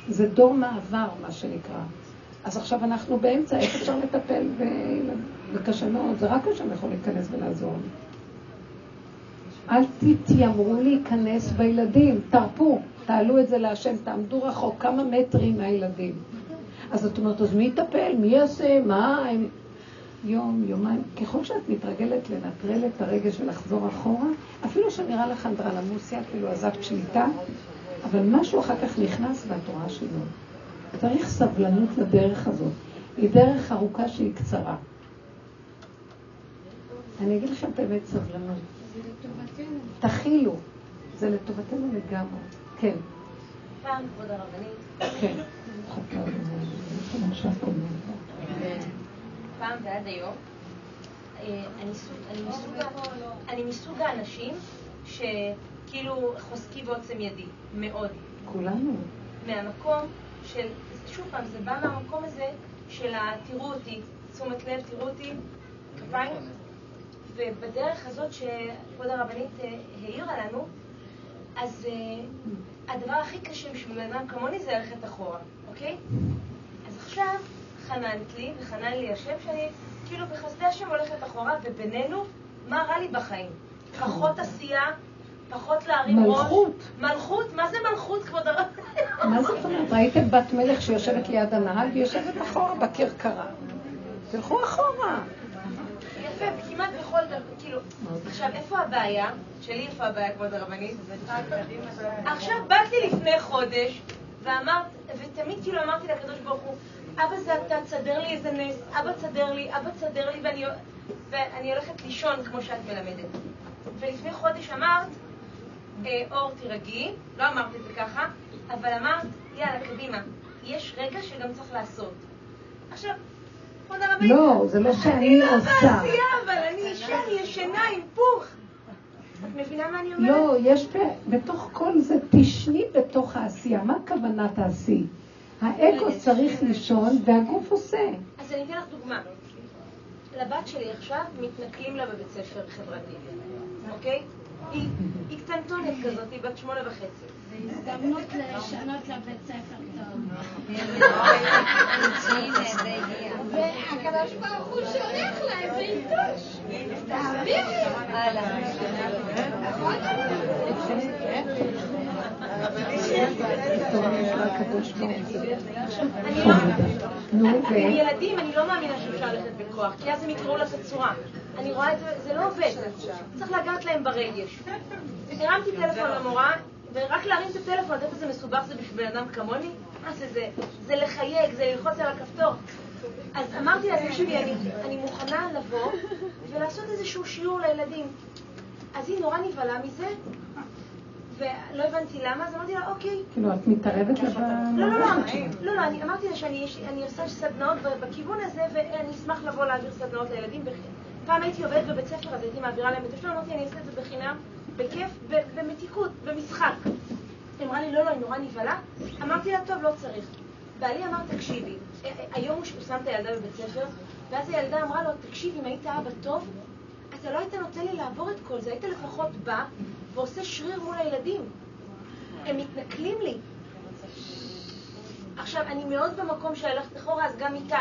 זה דור מעבר, מה שנקרא. אז עכשיו אנחנו באמצע, איך אפשר לטפל? ו... מאוד, זה רק השם יכול להיכנס ולעזור לי. אל תתיימרו להיכנס בילדים, תרפו, תעלו את זה להשם, תעמדו רחוק כמה מטרים מהילדים. אז את אומרת, אז מי יטפל? מי יעשה? מה? הם... יום, יומיים, ככל שאת מתרגלת לנטרל את הרגש ולחזור אחורה, אפילו שנראה לך אנדרלמוסיה, כאילו עזבת שליטה, אבל משהו אחר כך נכנס ואת רואה שלא. צריך סבלנות לדרך הזאת. היא דרך ארוכה שהיא קצרה. אני אגיד לכם את האמת סבלנות. תכילו. זה לטובתנו לגמרי. כן. פעם, כבוד הרבנית. כן. פעם ועד היום, אה, אני מסוג האנשים שכאילו חוזקי בעוצם ידי, מאוד. כולנו. מהמקום של, שוב פעם, זה בא מהמקום הזה של תראו אותי, תשומת לב, תראו אותי, כפיים, ובדרך הזאת שכבוד הרבנית אה, העירה לנו, אז uh, הדבר הכי קשה בשביל בן אדם כמוני זה ללכת אחורה, אוקיי? אז עכשיו חננת לי, וחנן לי השם שאני כאילו בחסדי השם הולכת אחורה, ובינינו, מה רע לי בחיים? פחות עשייה, פחות להרים ראש. מלכות. מלכות? מה זה מלכות, כבוד הרב? מה זאת אומרת? ראיתם בת מלך שיושבת ליד הנהג, יושבת אחורה בכרכרה. תלכו אחורה. יפה, כמעט בכל דבר, כאילו, עכשיו, איפה הבעיה? שלי איפה הבעיה, כבוד הרבנית? עכשיו, באתי לפני חודש, ואמרת, ותמיד כאילו אמרתי לקדוש ברוך הוא, אבא זה אתה, תסדר לי איזה נס, אבא תסדר לי, אבא תסדר לי, ואני, ואני הולכת לישון כמו שאת מלמדת. ולפני חודש אמרת, אה, אור תירגעי, לא אמרת את זה ככה, אבל אמרת, יאללה, קדימה, יש רגע שגם צריך לעשות. עכשיו, לא, זה לא שאני עושה. אני לא בעשייה, אבל אני אישה, אני ישנה עם פוך. את מבינה מה אני אומרת? לא, יש בתוך כל זה, תשני בתוך העשייה. מה הכוונה תעשי? האגו צריך לישון והגוף עושה. אז אני אתן לך דוגמה. לבת שלי עכשיו מתנכלים לה בבית ספר חברתי, אוקיי? היא קטנטונת כזאת, היא בת שמונה וחצי. הזדמנות לשנות לבית ספר טוב. והקדוש ברוך הוא שולח לה איזה יתוש. תעבירי. ילדים, אני לא מאמינה שאפשר ללכת בכוח, כי אז הם יקראו לה את הצורה. אני רואה את זה, זה לא עובד. צריך לגעת להם ברגש. הרמתי טלפון למורה, ורק להרים את הטלפון, את יודעת איזה מסובך זה בשביל בן אדם כמוני? מה זה זה? זה לחייג, זה ללחוץ על הכפתור. אז אמרתי לה, תקשיבי, אני, אני מוכנה לבוא ולעשות איזשהו שיעור לילדים. אז היא נורא נבהלה מזה, ולא הבנתי למה, אז אמרתי לה, אוקיי. כאילו, את מתערבת לה לא, לא, לא, לא, לא, אני אמרתי לה שאני עושה סדנאות בכיוון הזה, ואני אשמח לבוא להעביר סדנאות לילדים. פעם הייתי עובדת בבית ספר, אז הייתי מעבירה להם את השלום, אמרתי, אני אעשה את זה בחינם, בכיף, במתיקות, במשחק. היא אמרה לי, לא, לא, היא נורא נבהלה. אמרתי לה, טוב, לא צריך. בעלי אמר, תקשיבי, היום הוא שם את הילדה בבית ספר, ואז הילדה אמרה לו, תקשיב, אם היית אבא טוב, אתה לא היית נותן לי לעבור את כל זה, היית לפחות בא ועושה שריר מול הילדים. הם מתנכלים לי. עכשיו, אני מאוד במקום של ללכת אחורה, אז גם איתה.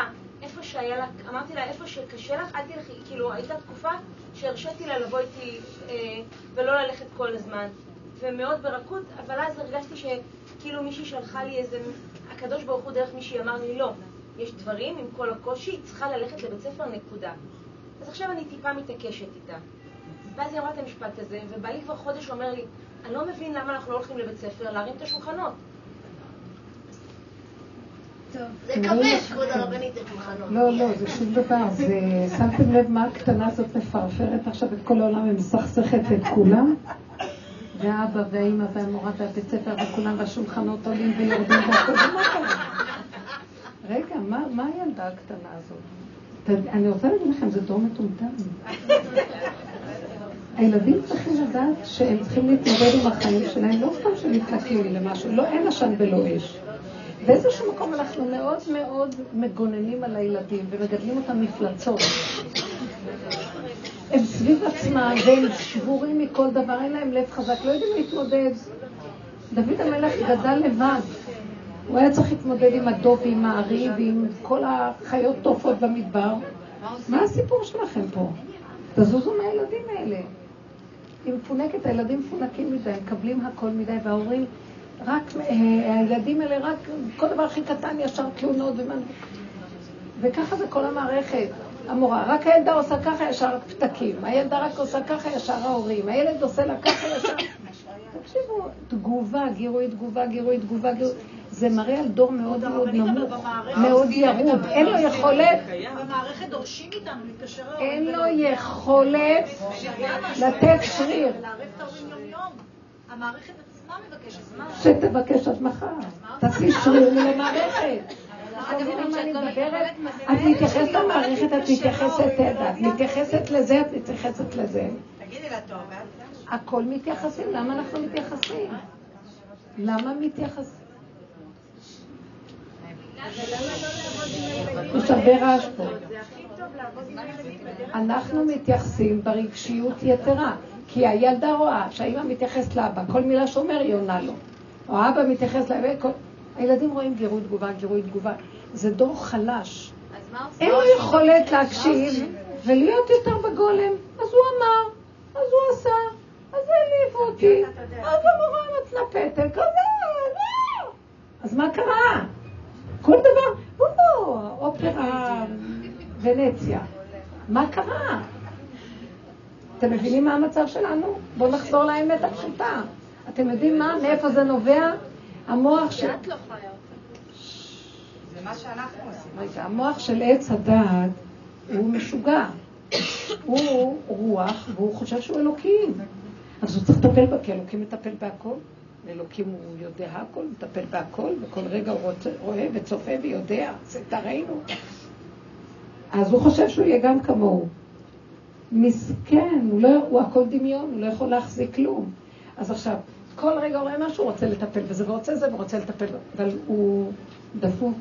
איפה שהיה לה, אמרתי לה, איפה שקשה לך, אל תלכי. כאילו, הייתה תקופה שהרשיתי לה לבוא איתי אה, ולא ללכת כל הזמן. ומאוד ברכות, אבל אז הרגשתי שכאילו מישהי שלחה לי איזה... הקדוש ברוך הוא דרך מישהי אמר לי, לא, יש דברים עם כל הקושי, היא צריכה ללכת לבית ספר, נקודה. אז עכשיו אני טיפה מתעקשת איתה. ואז היא אמרה את המשפט הזה, ובעלי כבר חודש אומר לי, אני לא מבין למה אנחנו לא הולכים לבית ספר להרים את השולחנות. זה כבש, כבוד הרבנית, את השולחנות. לא, לא, זה שום דבר. זה, שמתם לב מה הקטנה הזאת מפרפרת עכשיו את כל העולם ומסכסכת את כולם? והאבא והאימא והמורה והבית ספר וכולם והשולחנות עולים ויורדים והכל? רגע, מה הילדה הקטנה הזאת? אני רוצה להגיד לכם, זה דור מטומטם. הילדים צריכים לדעת שהם צריכים להתמודד עם החיים שלהם, לא סתם שמתנכלים למשהו, לא, אין עשן ולא אש. באיזשהו מקום אנחנו מאוד מאוד מגוננים על הילדים ומגדלים אותם מפלצות. הם סביב עצמם והם שבורים מכל דבר, אין להם לב חזק, לא יודעים להתמודד. דוד המלך גדל לבד. הוא היה צריך להתמודד עם הדוב ועם הארי ועם כל החיות טופות במדבר. מה הסיפור שלכם פה? תזוזו מהילדים האלה. היא מפונקת, הילדים מפונקים מדי, מקבלים הכל מדי, וההורים, רק, אה, הילדים האלה רק, כל דבר הכי קטן ישר תלונות ומה... וככה זה כל המערכת. המורה, רק הילדה עושה ככה ישר פתקים, הילדה רק עושה ככה ישר ההורים, הילד עושה לה ככה ישר... תקשיבו, תגובה, גירוי תגובה, גירוי תגובה, גירוי... זה מראה על דור מאוד מאוד נמוך, מאוד ירוד. אין לו יכולת... במערכת דורשים מאיתנו להתקשר אין לו יכולת לתת שריר. המערכת. שתבקש עד מחר. תעשי שריר למערכת. את מתייחסת למערכת, את מתייחסת, את מתייחסת לזה, את מתייחסת לזה. תגידי לה טוב, הכל מתייחסים, למה אנחנו מתייחסים? למה מתייחסים? יש הרבה רעש פה. אנחנו מתייחסים ברגשיות יתרה, כי הילדה רואה שהאימא מתייחסת לאבא, כל מילה שאומר היא עונה לו. או האבא מתייחס לאבא, הילדים רואים גירוי תגובה, גירוי תגובה. זה דור חלש. אין לו יכולת להקשיב ולהיות יותר בגולם. אז הוא אמר, אז הוא עשה, אז העליב אותי, אז המורה מתנפטת, כזה, לא. אז מה קרה? כל דבר, או, אופרה ונציה. מה קרה? אתם מבינים מה המצב שלנו? בואו נחזור לאמת הפשוטה. אתם יודעים מה? מאיפה זה נובע? המוח של... את לא חיה זה מה שאנחנו עושים. רגע, המוח של עץ הדעת הוא משוגע. הוא רוח והוא חושב שהוא אלוקים. אז הוא צריך לטפל בה, כי אלוקים מטפל בהכל. אלוקים הוא יודע הכל, מטפל בהכל, וכל רגע הוא רוצה, רואה וצופה ויודע, זה תראינו. אז הוא חושב שהוא יהיה גם כמוהו. מסכן, הוא, לא, הוא הכל דמיון, הוא לא יכול להחזיק כלום. אז עכשיו, כל רגע הוא רואה משהו, הוא רוצה לטפל בזה, ורוצה זה, ורוצה לטפל אבל הוא דפוק,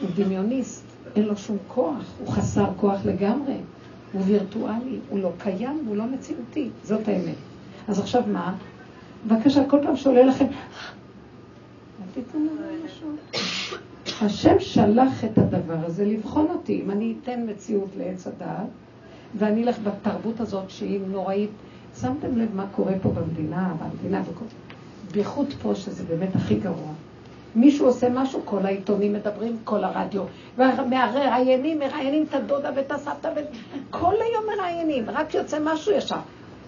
הוא דמיוניסט, אין לו שום כוח, הוא חסר כוח לגמרי, הוא וירטואלי, הוא לא קיים, הוא לא מציאותי, זאת האמת. אז עכשיו מה? בבקשה, כל פעם שעולה לכם, אל תיתנו לנו משהו. השם שלח את הדבר הזה לבחון אותי. אם אני אתן מציאות לעץ הדעת, ואני אלך בתרבות הזאת שהיא נוראית, שמתם לב מה קורה פה במדינה, במדינה וכל... בייחוד פה, שזה באמת הכי גרוע. מישהו עושה משהו, כל העיתונים מדברים, כל הרדיו. והמראיינים, מראיינים את הדודה ואת הסבתא, כל היום מראיינים, רק יוצא משהו ישר.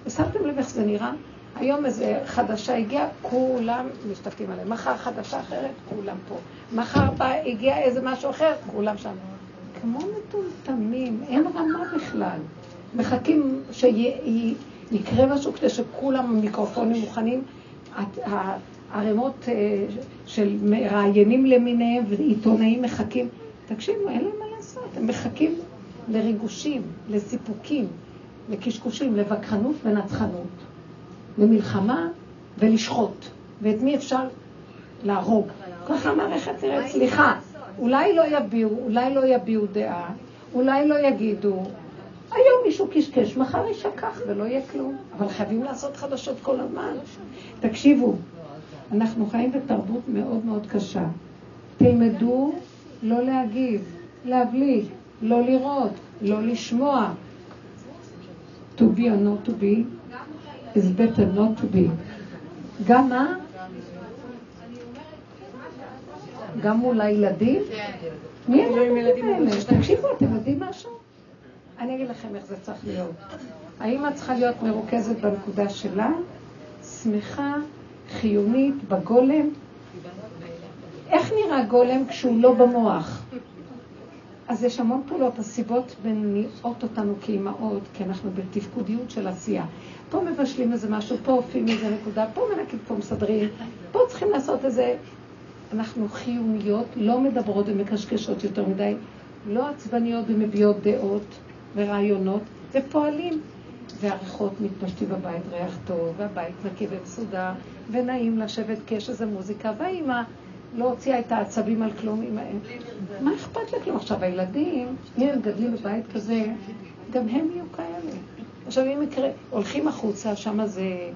ושמתם לב איך זה נראה? היום איזה חדשה הגיעה, כולם משתתפים עליהם. מחר חדשה אחרת, כולם פה. מחר בא, הגיע איזה משהו אחר, כולם שם. כמו מטומטמים, אין רמה בכלל. מחכים שיקרה משהו כדי שכולם המיקרופונים מוכנים. הערימות אה, של מראיינים למיניהם ועיתונאים מחכים. תקשיבו, אין להם מה לעשות, הם מחכים לריגושים, לסיפוקים, לקשקושים, לווכחנות ונצחנות. למלחמה ולשחוט. ואת מי אפשר להרוג. ככה המערכת נראית, סליחה, אולי לא יביעו, אולי לא יביעו דעה, אולי לא יגידו. היום מישהו קשקש, מחר יישכח ולא יהיה כלום. אבל חייבים לעשות חדשות כל הזמן. תקשיבו, אנחנו חיים בתרבות מאוד מאוד קשה. תלמדו לא להגיב, להבליג, לא לראות, לא לשמוע. To be or not to be, is better not to be. גם מה? גם מול הילדים? מי הם הילדים האלה? תקשיבו, אתם יודעים משהו? אני אגיד לכם איך זה צריך להיות. האמא צריכה להיות מרוכזת בנקודה שלה, שמחה, חיונית, בגולם. איך נראה גולם כשהוא לא במוח? אז יש המון פעולות, הסיבות מניעות אותנו כאימהות, כי אנחנו בתפקודיות של עשייה. פה מבשלים איזה משהו, פה עופים איזה נקודה, פה מנקים, פה מסדרים, פה צריכים לעשות איזה... אנחנו חיוניות, לא מדברות ומקשקשות יותר מדי, לא עצבניות ומביעות דעות ורעיונות, ופועלים. והריחות מתפשטים בבית, ריח טוב, והבית נקי ומסודר, ונעים לשבת כשיש איזה מוזיקה, והאימא לא הוציאה את העצבים על כלום. עם... מה אכפת לה כלום? עכשיו, הילדים, אם הם גדלים בבית כזה, גם הם יהיו כאלה. עכשיו, אם יקרה, הולכים החוצה, שם זה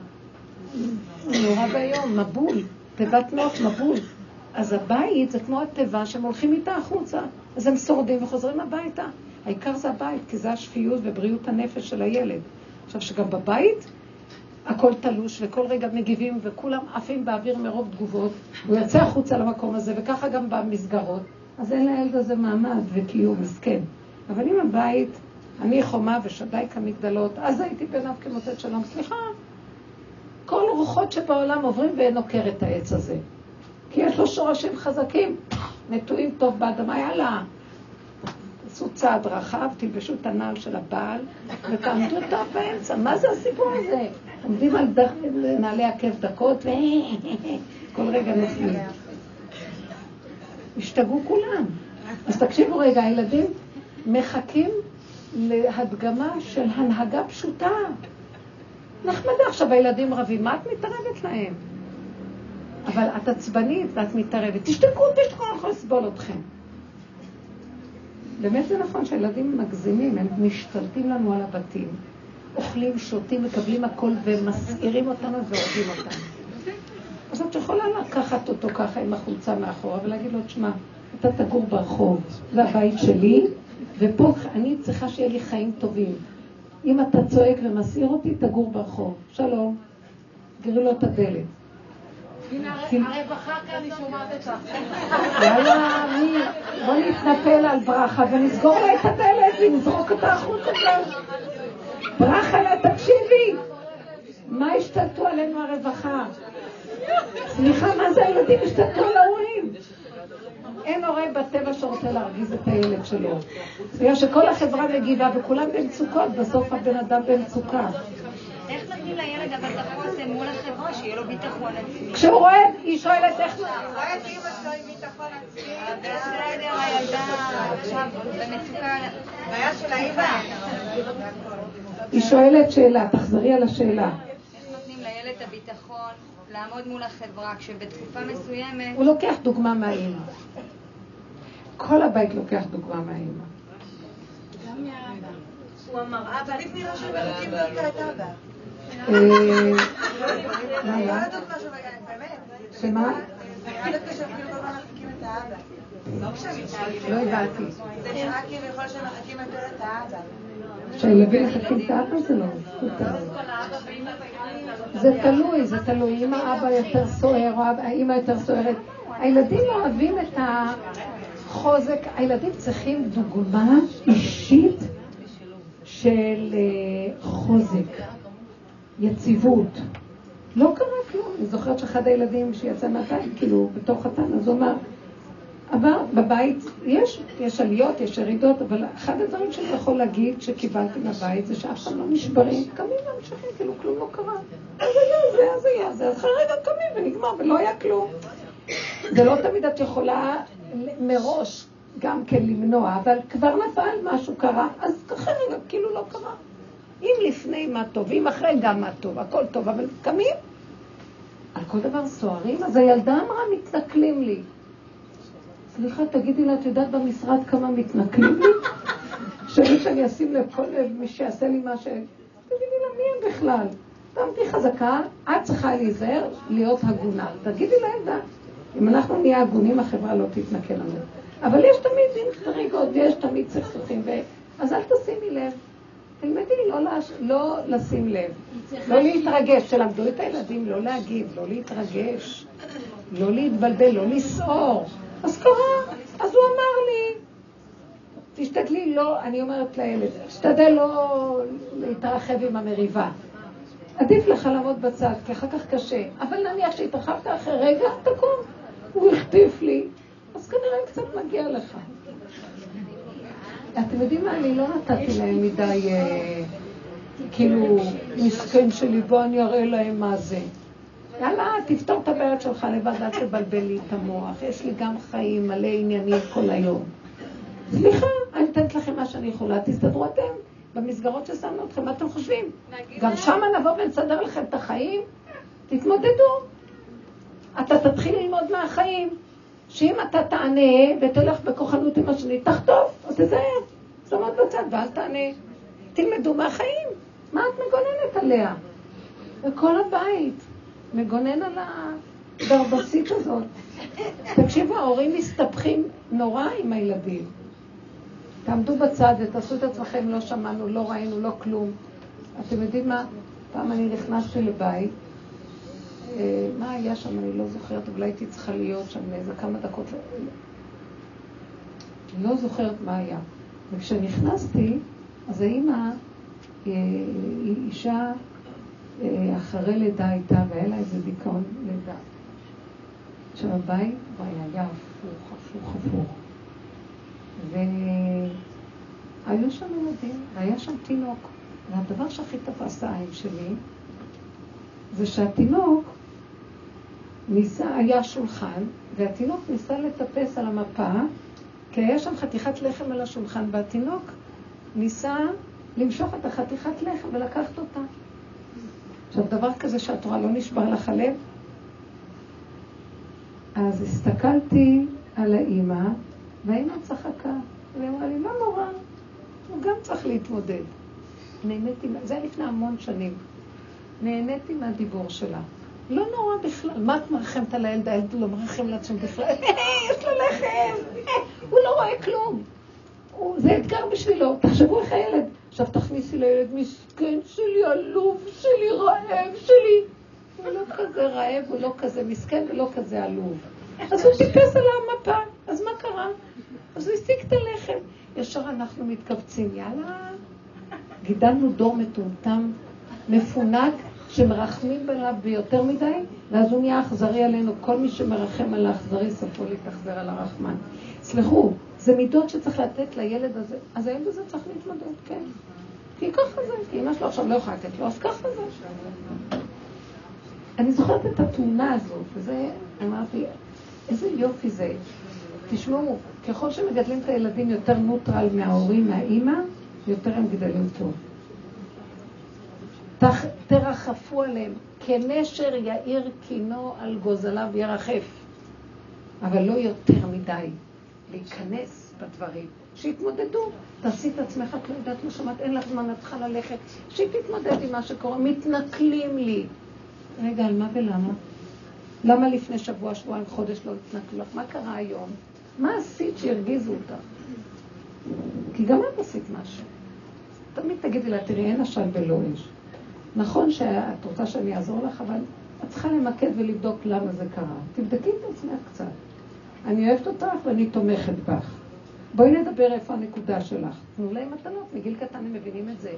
נורא ואיום, מבול, תיבת מוח מבול. אז הבית זה כמו התיבה שהם הולכים איתה החוצה. אז הם שורדים וחוזרים הביתה. העיקר זה הבית, כי זה השפיות ובריאות הנפש של הילד. עכשיו, שגם בבית הכל תלוש וכל רגע מגיבים וכולם עפים באוויר מרוב תגובות, הוא יוצא החוצה למקום הזה, וככה גם במסגרות, אז אין לילד הזה מעמד וקיום, מסכן. אבל אם הבית אני חומה ושדי כמגדלות, אז הייתי בעיניו כמוצאת שלום. סליחה, כל רוחות שבעולם עוברים ואין עוקר את העץ הזה. כי יש לו שורשים חזקים, נטועים טוב באדמה, יאללה. עשו צעד רחב, תלבשו את הנעל של הבעל, ותעמדו טוב באמצע. מה זה הסיפור הזה? עומדים על נעלי עקב דקות, וכל רגע נופלים. השתגעו כולם. אז תקשיבו רגע, הילדים מחכים להדגמה של הנהגה פשוטה. נחמדה עכשיו, הילדים רבים, מה את מתערבת להם? אבל את עצבנית ואת מתערבת. תשתקו, תשתקו, אני יכולה לסבול אתכם. באמת זה נכון שהילדים מגזימים, הם משתלטים לנו על הבתים. אוכלים, שותים, מקבלים הכל ומסעירים אותנו והורגים אותנו. אז את יכולה לקחת אותו ככה עם החולצה מאחורה ולהגיד לו, תשמע, אתה תגור ברחוב, זה הבית שלי, ופה אני צריכה שיהיה לי חיים טובים. אם אתה צועק ומסעיר אותי, תגור ברחוב. שלום. סגרי לו את הדלת. הנה הרווחה כאן, היא שומעת אותך. יאללה, מי? בוא נתנפל על ברכה ונסגור לה את הדלת ונזרוק אותה החוצה כאן. ברכה, תקשיבי. מה השתלטו עלינו הרווחה? סליחה, מה זה הילדים השתלטו על ההורים? אין הורה בטבע שרוצה להרגיז את הילד שלו. בגלל שכל החברה מגיבה וכולם במצוקות, בסוף הבן אדם במצוקה. איך נותנים לילד אבל את החוסן מול החברה, שיהיה לו ביטחון עצמי? כשהוא רואה, היא שואלת איך... את אימא שלו עם ביטחון עצמי. בסדר, הילדה עכשיו במצוקה... בעיה של האימא. היא שואלת שאלה, תחזרי על השאלה. איך נותנים לילד את הביטחון לעמוד מול החברה, כשבתקופה מסוימת... הוא לוקח דוגמה מהאימא. כל הבית לוקח דוגמה מהאימא. גם מהאבא. הוא המראה תמיד נראה שמלכים דווקא את אבא. שמה? לא הבנתי. זה נראה כביכול שמחכים יותר את האבא. שהילדים מחכים את האבא זה לא. זה תלוי, זה תלוי. אם האבא יותר סוער או האמא יותר סוערת. הילדים אוהבים את החוזק, הילדים צריכים דוגמה אישית של חוזק, יציבות. לא קרה כלום. אני זוכרת שאחד הילדים שיצא מהבית, כאילו, בתוך התן, אז הוא אמר, אבל בבית יש, יש עליות, יש ירידות, אבל אחד הדברים שאני יכול להגיד שקיבלתי מהבית זה שאף פעם לא נשברים, קמים וממשיכים, כאילו כלום לא קרה. אז היה זה, אז היה זה, אז אחרי רגע קמים ונגמר ולא היה כלום. זה לא תמיד את יכולה מראש גם כן למנוע, אבל כבר נפל, משהו קרה, אז אחרי רגע כאילו לא קרה. אם לפני מה טוב, אם אחרי גם מה טוב, הכל טוב, אבל קמים. על כל דבר סוערים, אז הילדה אמרה, מתנכלים לי. סליחה, תגידי לה, את יודעת במשרד כמה מתנכלים לי? שמי שאני אשים לב כל מי שיעשה לי מה ש... תגידי לה, מי הם בכלל? תעמדי חזקה, את צריכה להיזהר, להיות הגונה. תגידי לילדה, אם אנחנו נהיה הגונים, החברה לא תתנכל לנו. אבל יש תמיד דין חריגות, ויש תמיד סכסוכים, ו... אז אל תשימי לב. תלמדי לא, לש... לא לשים לב, לא להתרגש, תלמדו את הילדים לא להגיב, לא להתרגש, לא להתבלבל, לא לסעור. אז קרה, אז הוא אמר לי, תשתדלי לא, אני אומרת לילד, תשתדל לא להתרחב עם המריבה. עדיף לך לעמוד בצד, כי אחר כך קשה. אבל נניח שהתרחבת אחרי רגע, תקום. הוא החטיף לי, אז כנראה קצת מגיע לך. אתם יודעים מה? אני לא נתתי להם מדי, אה, כאילו, מסכן שלי, בוא אני אראה להם מה זה. יאללה, תפתור את הבעיות שלך לבד, אל תבלבל לי את המוח. יש לי גם חיים מלא עניינים כל היום. סליחה, אני נותנת לכם מה שאני יכולה, תסתדרו אתם במסגרות ששמנו אתכם, מה אתם חושבים? גם שם נבוא ונסדר לכם את החיים? תתמודדו. אתה תתחיל ללמוד מהחיים, שאם אתה תענה ותלך בכוחנות עם השני, תחטוף, או תזהר, תעמוד בצד ואל תענה. תלמדו מהחיים, מה את מגוננת עליה? וכל הבית. מגונן על הדרבסית הזאת. תקשיבו, ההורים מסתבכים נורא עם הילדים. תעמדו בצד ותעשו את עצמכם, לא שמענו, לא ראינו, לא כלום. אתם יודעים מה? פעם אני נכנסתי לבית, מה היה שם, אני לא זוכרת, אבל הייתי צריכה להיות שם איזה כמה דקות. לא זוכרת מה היה. וכשנכנסתי, אז האימא היא אישה אחרי לידה הייתה, והיה לה איזה דיכאון לידה. עכשיו הבית היה הפוך, הפוך, הפוך. והיו שם ילדים, והיה שם תינוק. והדבר שהכי תפס העין שלי, זה שהתינוק ניסה, היה שולחן, והתינוק ניסה לטפס על המפה, כי היה שם חתיכת לחם על השולחן, והתינוק ניסה למשוך את החתיכת לחם ולקחת אותה. עכשיו, דבר כזה שהתורה לא נשבר לך הלב? אז הסתכלתי על האימא, והאימא צחקה. והיא אמרה לי, לא נורא, הוא גם צריך להתמודד. נהניתי, זה היה לפני המון שנים. נהניתי מהדיבור שלה. לא נורא בכלל. מה את מרחמת על הילד? הילד לא מרחם לעצמו בכלל. יש לו לחם! הוא לא רואה כלום. זה אתגר בשבילו. תחשבו איך הילד. עכשיו תכניסי לילד מסכן שלי, עלוב שלי, רעב שלי. הוא לא כזה רעב, הוא לא כזה מסכן ולא כזה עלוב. אז הוא טיפס על המפה, אז מה קרה? אז הוא השיג את הלחם. ישר אנחנו מתכווצים, יאללה. גידלנו דור מטומטם, מפונק, שמרחמים עליו ביותר מדי, ואז הוא נהיה אכזרי עלינו. כל מי שמרחם על האכזרי, סופו להתאכזר על הרחמן. סלחו, זה מידות שצריך לתת לילד הזה, אז הילד הזה צריך להתמודד, כן. כי ככה זה, כי אמא שלו עכשיו לא יכולה לתת לו, אז ככה זה. אני זוכרת את התמונה הזאת, וזה, אמרתי, איזה יופי זה. תשמעו, ככל שמגדלים את הילדים יותר נוטרל מההורים, מהאימא, יותר הם גדלים טוב. תרחפו עליהם, כנשר יאיר קינו על גוזליו ירחף. אבל לא יותר מדי להיכנס בדברים. שיתמודדו. תעשי את עצמך, את לא יודעת, לא שמעת, אין לך זמן, את צריכה ללכת. שהיא תתמודד עם מה שקורה. מתנכלים לי. רגע, על מה ולמה? למה לפני שבוע, שבועיים, חודש לא התנכלו לך? מה קרה היום? מה עשית שהרגיזו אותך? כי גם את עשית משהו. תמיד תגידי לה, תראי, אין עשן ולא אש. נכון שאת רוצה שאני אעזור לך, אבל את צריכה למקד ולבדוק למה זה קרה. תבדקי את עצמך קצת. אני אוהבת אותך ואני תומכת בך. בואי נדבר איפה הנקודה שלך. תנו להם מתנות, מגיל קטן הם מבינים את זה.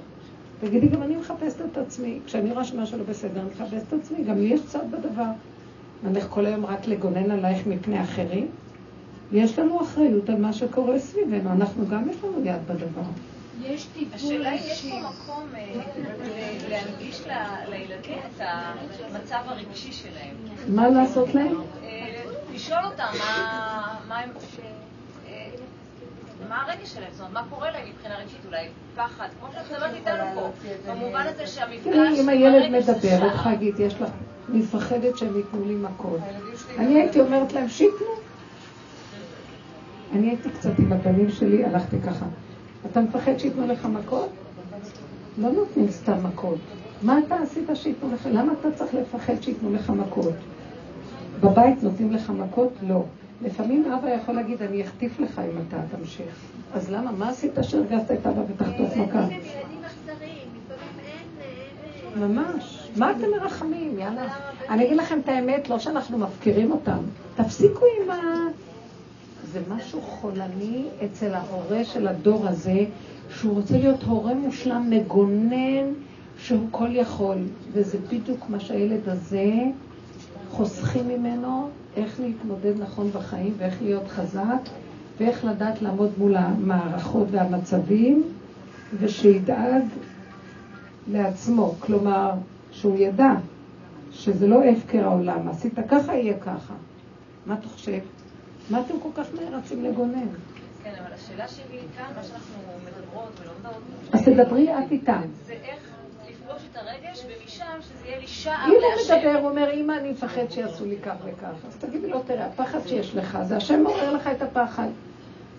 תגידי, גם אני מחפשת את עצמי. כשאני רואה שמשהו לא בסדר, אני מחפשת את עצמי. גם לי יש צד בדבר. נלך כל היום רק לגונן עלייך מפני אחרים? יש לנו אחריות על מה שקורה סביבנו. אנחנו גם יש לנו יד בדבר. יש טיפול השאלה אם יש פה מקום אה, להנגיש לילדים את המצב הרגשי שלהם. מה לעשות להם? אה, לשאול אותם מה הם... אה, מה הרגש שלהם? זאת אומרת, מה קורה להם מבחינה רגשית? אולי פחד, כמו שאת מדברת איתנו פה, במובן הזה שהמפגש... אם הילד מדבר, את חגית, יש לך... מפחדת שהם ייתנו לי מכות. אני הייתי אומרת להם, שייתנו. אני הייתי קצת עם הבנים שלי, הלכתי ככה. אתה מפחד שייתנו לך מכות? לא נותנים סתם מכות. מה אתה עשית שייתנו לך? למה אתה צריך לפחד שייתנו לך מכות? בבית נותנים לך מכות? לא. לפעמים אבא יכול להגיד, אני אחטיף לך אם אתה תמשיך. אז למה? מה עשית שהרגזת את אבא ותחטוף מכה? ממש. מה אתם מרחמים? יאללה. אני אגיד לכם את האמת, לא שאנחנו מפקירים אותם. תפסיקו עם ה... זה משהו חולני אצל ההורה של הדור הזה, שהוא רוצה להיות הורה מושלם, מגונן, שהוא כל יכול. וזה בדיוק מה שהילד הזה חוסכים ממנו, איך להתמודד נכון בחיים ואיך להיות חזק, ואיך לדעת לעמוד מול המערכות והמצבים, ושידאג לעצמו. כלומר, שהוא ידע שזה לא הפקר העולם, עשית ככה, יהיה ככה. מה אתה חושב? מה אתם כל כך רצים לגונן? כן, אבל השאלה שלי כאן, מה שאנחנו מדברות ולומדות... אז תדברי את איתם. זה איך לפגוש את הרגש, ומשם שזה יהיה לי שער להשם. אם הוא מדבר, הוא אומר, אמא, אני מפחד שיעשו לי כך וכך. אז תגידי לו, תראה, הפחד שיש לך, זה השם מעורר לך את הפחד.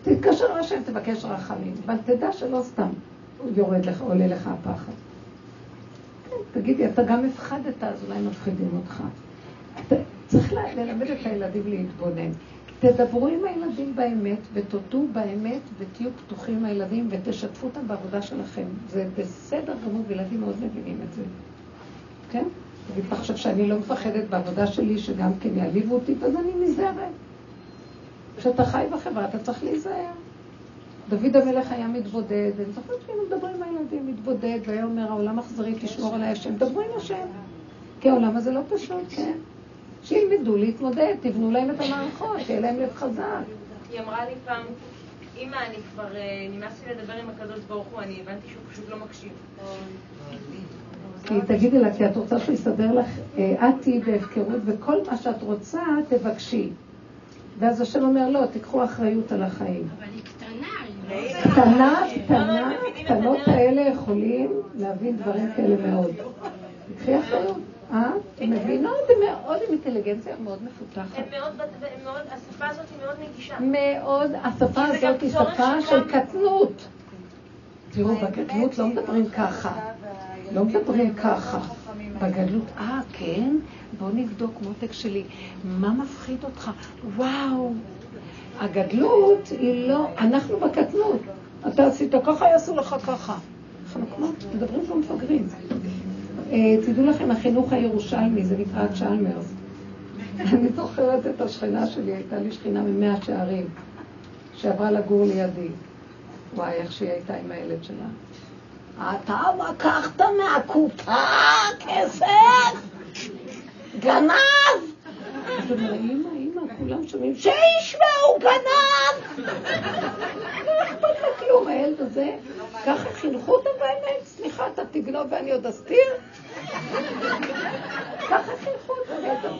תתקשר לשם, תבקש רחמים. אבל תדע שלא סתם יורד לך, עולה לך הפחד. תגידי, אתה גם הפחדת, אז אולי מפחידים אותך. צריך ללמד את הילדים להתבונן. תדברו עם הילדים באמת, ותודו באמת, ותהיו פתוחים עם הילדים, ותשתפו אותם בעבודה שלכם. זה בסדר גמור, וילדים מאוד מבינים את זה. כן? תגיד, אתה חושב שאני לא מפחדת בעבודה שלי, שגם כן יעליבו אותי, אז אני נזהרת. כשאתה חי בחברה, אתה צריך להיזהר. דוד המלך היה מתבודד, אני זוכרת שהיינו מדברים עם הילדים, מתבודד, והיה אומר, העולם אכזרי, תשמור עליי השם, דברו עם השם. כי העולם הזה לא פשוט, כן? שילמדו להתמודד, תבנו להם את המערכות, שיהיה להם לב חזק. היא אמרה לי פעם, אמא, אני כבר אה, נמאס לי לדבר עם הקדוש ברוך הוא, אני הבנתי שהוא פשוט לא מקשיב. כי תגידי לה, כי את רוצה שהוא יסדר לך, אה, את תהיי בהפקרות, וכל מה שאת רוצה, תבקשי. ואז השם אומר, לא, תיקחו אחריות על החיים. אבל היא קטנה. קטנה, קטנה, קטנות האלה יכולים להבין דברים כאלה מאוד. תקחי אחריות. אה? הן מבינות, הן מאוד עם אינטליגנציה מאוד מפותחת. הם מאוד, השפה הזאת היא מאוד נגישה. מאוד, השפה הזאת היא שפה של קטנות. תראו, בגדלות לא מדברים ככה. לא מדברים ככה. בגדלות, אה, כן? בוא נבדוק מותק שלי. מה מפחיד אותך? וואו. הגדלות היא לא, אנחנו בקטנות. אתה עשית ככה, יעשו לך ככה. אנחנו כמו, מדברים כמו מפגרים. אה, תדעו לכם, החינוך הירושלמי, זה נקרא צ'למרס. אני זוכרת את השכנה שלי, הייתה לי שכינה ממאה שערים, שעברה לגור לידי. וואי, איך שהיא הייתה עם הילד שלה. אתה לקחת מהקופה כסף? גנב! אז אמא, אמא, כולם שומעים, שישמעו גנב! לא אכפת לה כלום, הילד הזה. ככה חינכו אותם באמת, סליחה, אתה תגנוב ואני עוד אסתיר? ככה חינכו אותם,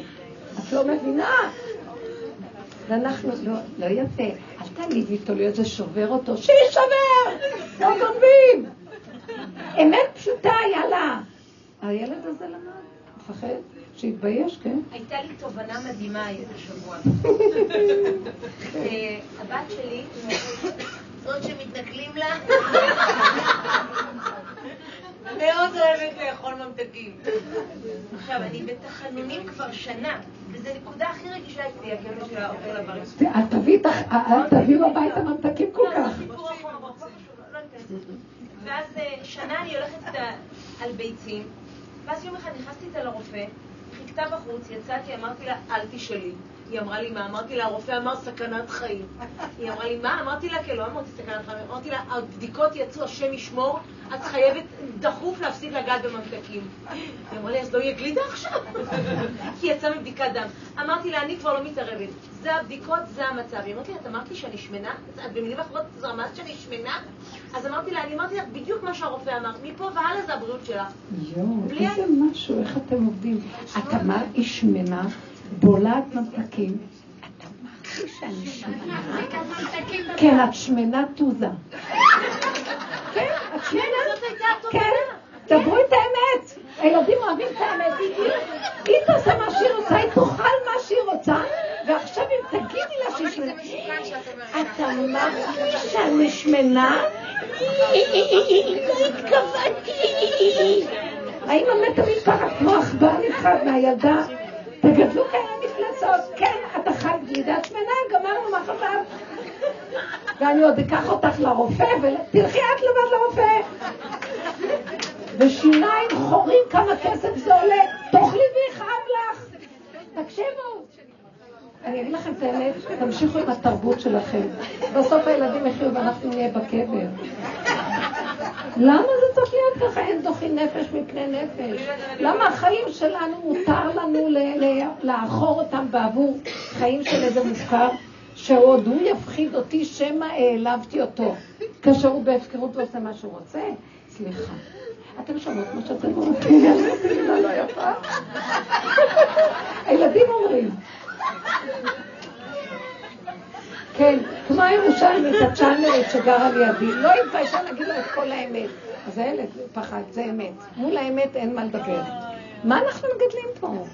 את לא מבינה? ואנחנו, לא, לא יפה, אל תעליבי איתו להיות זה שובר אותו, שישבר! לא גונבים! אמת פשוטה, יאללה. הילד הזה למד, מפחד, שיתבייש, כן? הייתה לי תובנה מדהימה השבוע. אה, הבת שלי, זאת שמתנכלים לה, מאוד אוהבת לאכול ממתקים. עכשיו, אני בתחנונים כבר שנה, וזו נקודה הכי רגישה אצלי, הקטע של האוכל הבריא. אל תביאו הביתה ממתקים כל כך. ואז אה, שנה אני הולכת על ביצים, ואז יום אחד נכנסתי איתה לרופא, חיכתה בחוץ, יצאתי, אמרתי לה, אל תשאלי. היא אמרה לי, מה? אמרתי לה, הרופא אמר סכנת חיים. היא אמרה לי, מה? אמרתי לה, כן, לא אמרתי סכנת חיים. אמרתי לה, הבדיקות יצאו, השם ישמור, את חייבת דחוף להפסיק לגעת בממתקים. היא אמרה לי, אז לא יהיה גלידה עכשיו? כי יצאה מבדיקת דם. אמרתי לה, אני כבר לא מתערבת. זה הבדיקות, זה המצב. היא אמרת לי, את אמרת לי שאני שמנה? את במילים אחרות, את רמזת שאני שמנה? אז אמרתי לה, אני אמרתי לך בדיוק מה שהרופא אמר. מפה והלאה זה הבריאות שלך. יואו, איזה משהו, איך אתם עובדים. את אמרת, היא שמנה. בולעת ממתקים. כן, את שמנה תוזה. כן, את שמנה. כן, דברו את האמת. הילדים אוהבים את האמת. היא תעשה מה שהיא רוצה, היא תאכל מה שהיא רוצה, ועכשיו אם תגידי לה שהיא שמנה... את אמרת לי שאני שמנה? לא התכוונתי. האמא מתה מפחד כמו עכבר נפחד מהילדה. תגדלו כאלה מפלצות, כן, אתה חי גלידת שמנה, גמרנו מה חשבת? ואני עוד אקח אותך לרופא, ותלכי את לבד לרופא. ושיניים חורים, כמה כסף זה עולה, תאכלי ויכאב לך. תקשיבו. אני אגיד לכם את האמת, תמשיכו עם התרבות שלכם. בסוף הילדים יחיו ואנחנו נהיה בקבר. למה זה צריך להיות ככה? אין דוחי נפש מפני נפש. למה החיים שלנו, מותר לנו לאחור אותם בעבור חיים של איזה מופקר, שעוד הוא יפחיד אותי שמא העלבתי אותו, כאשר הוא בהפקרות ועושה מה שהוא רוצה? סליחה. אתם שומעות מה שאתם אומרים? לא הילדים אומרים. כן, כמו הירושלמית הצ'אנרית שגרה לידי, לא התביישה להגיד לו את כל האמת. אז הילד פחד, זה אמת. מול האמת אין מה לדבר. מה אנחנו מגדלים פה?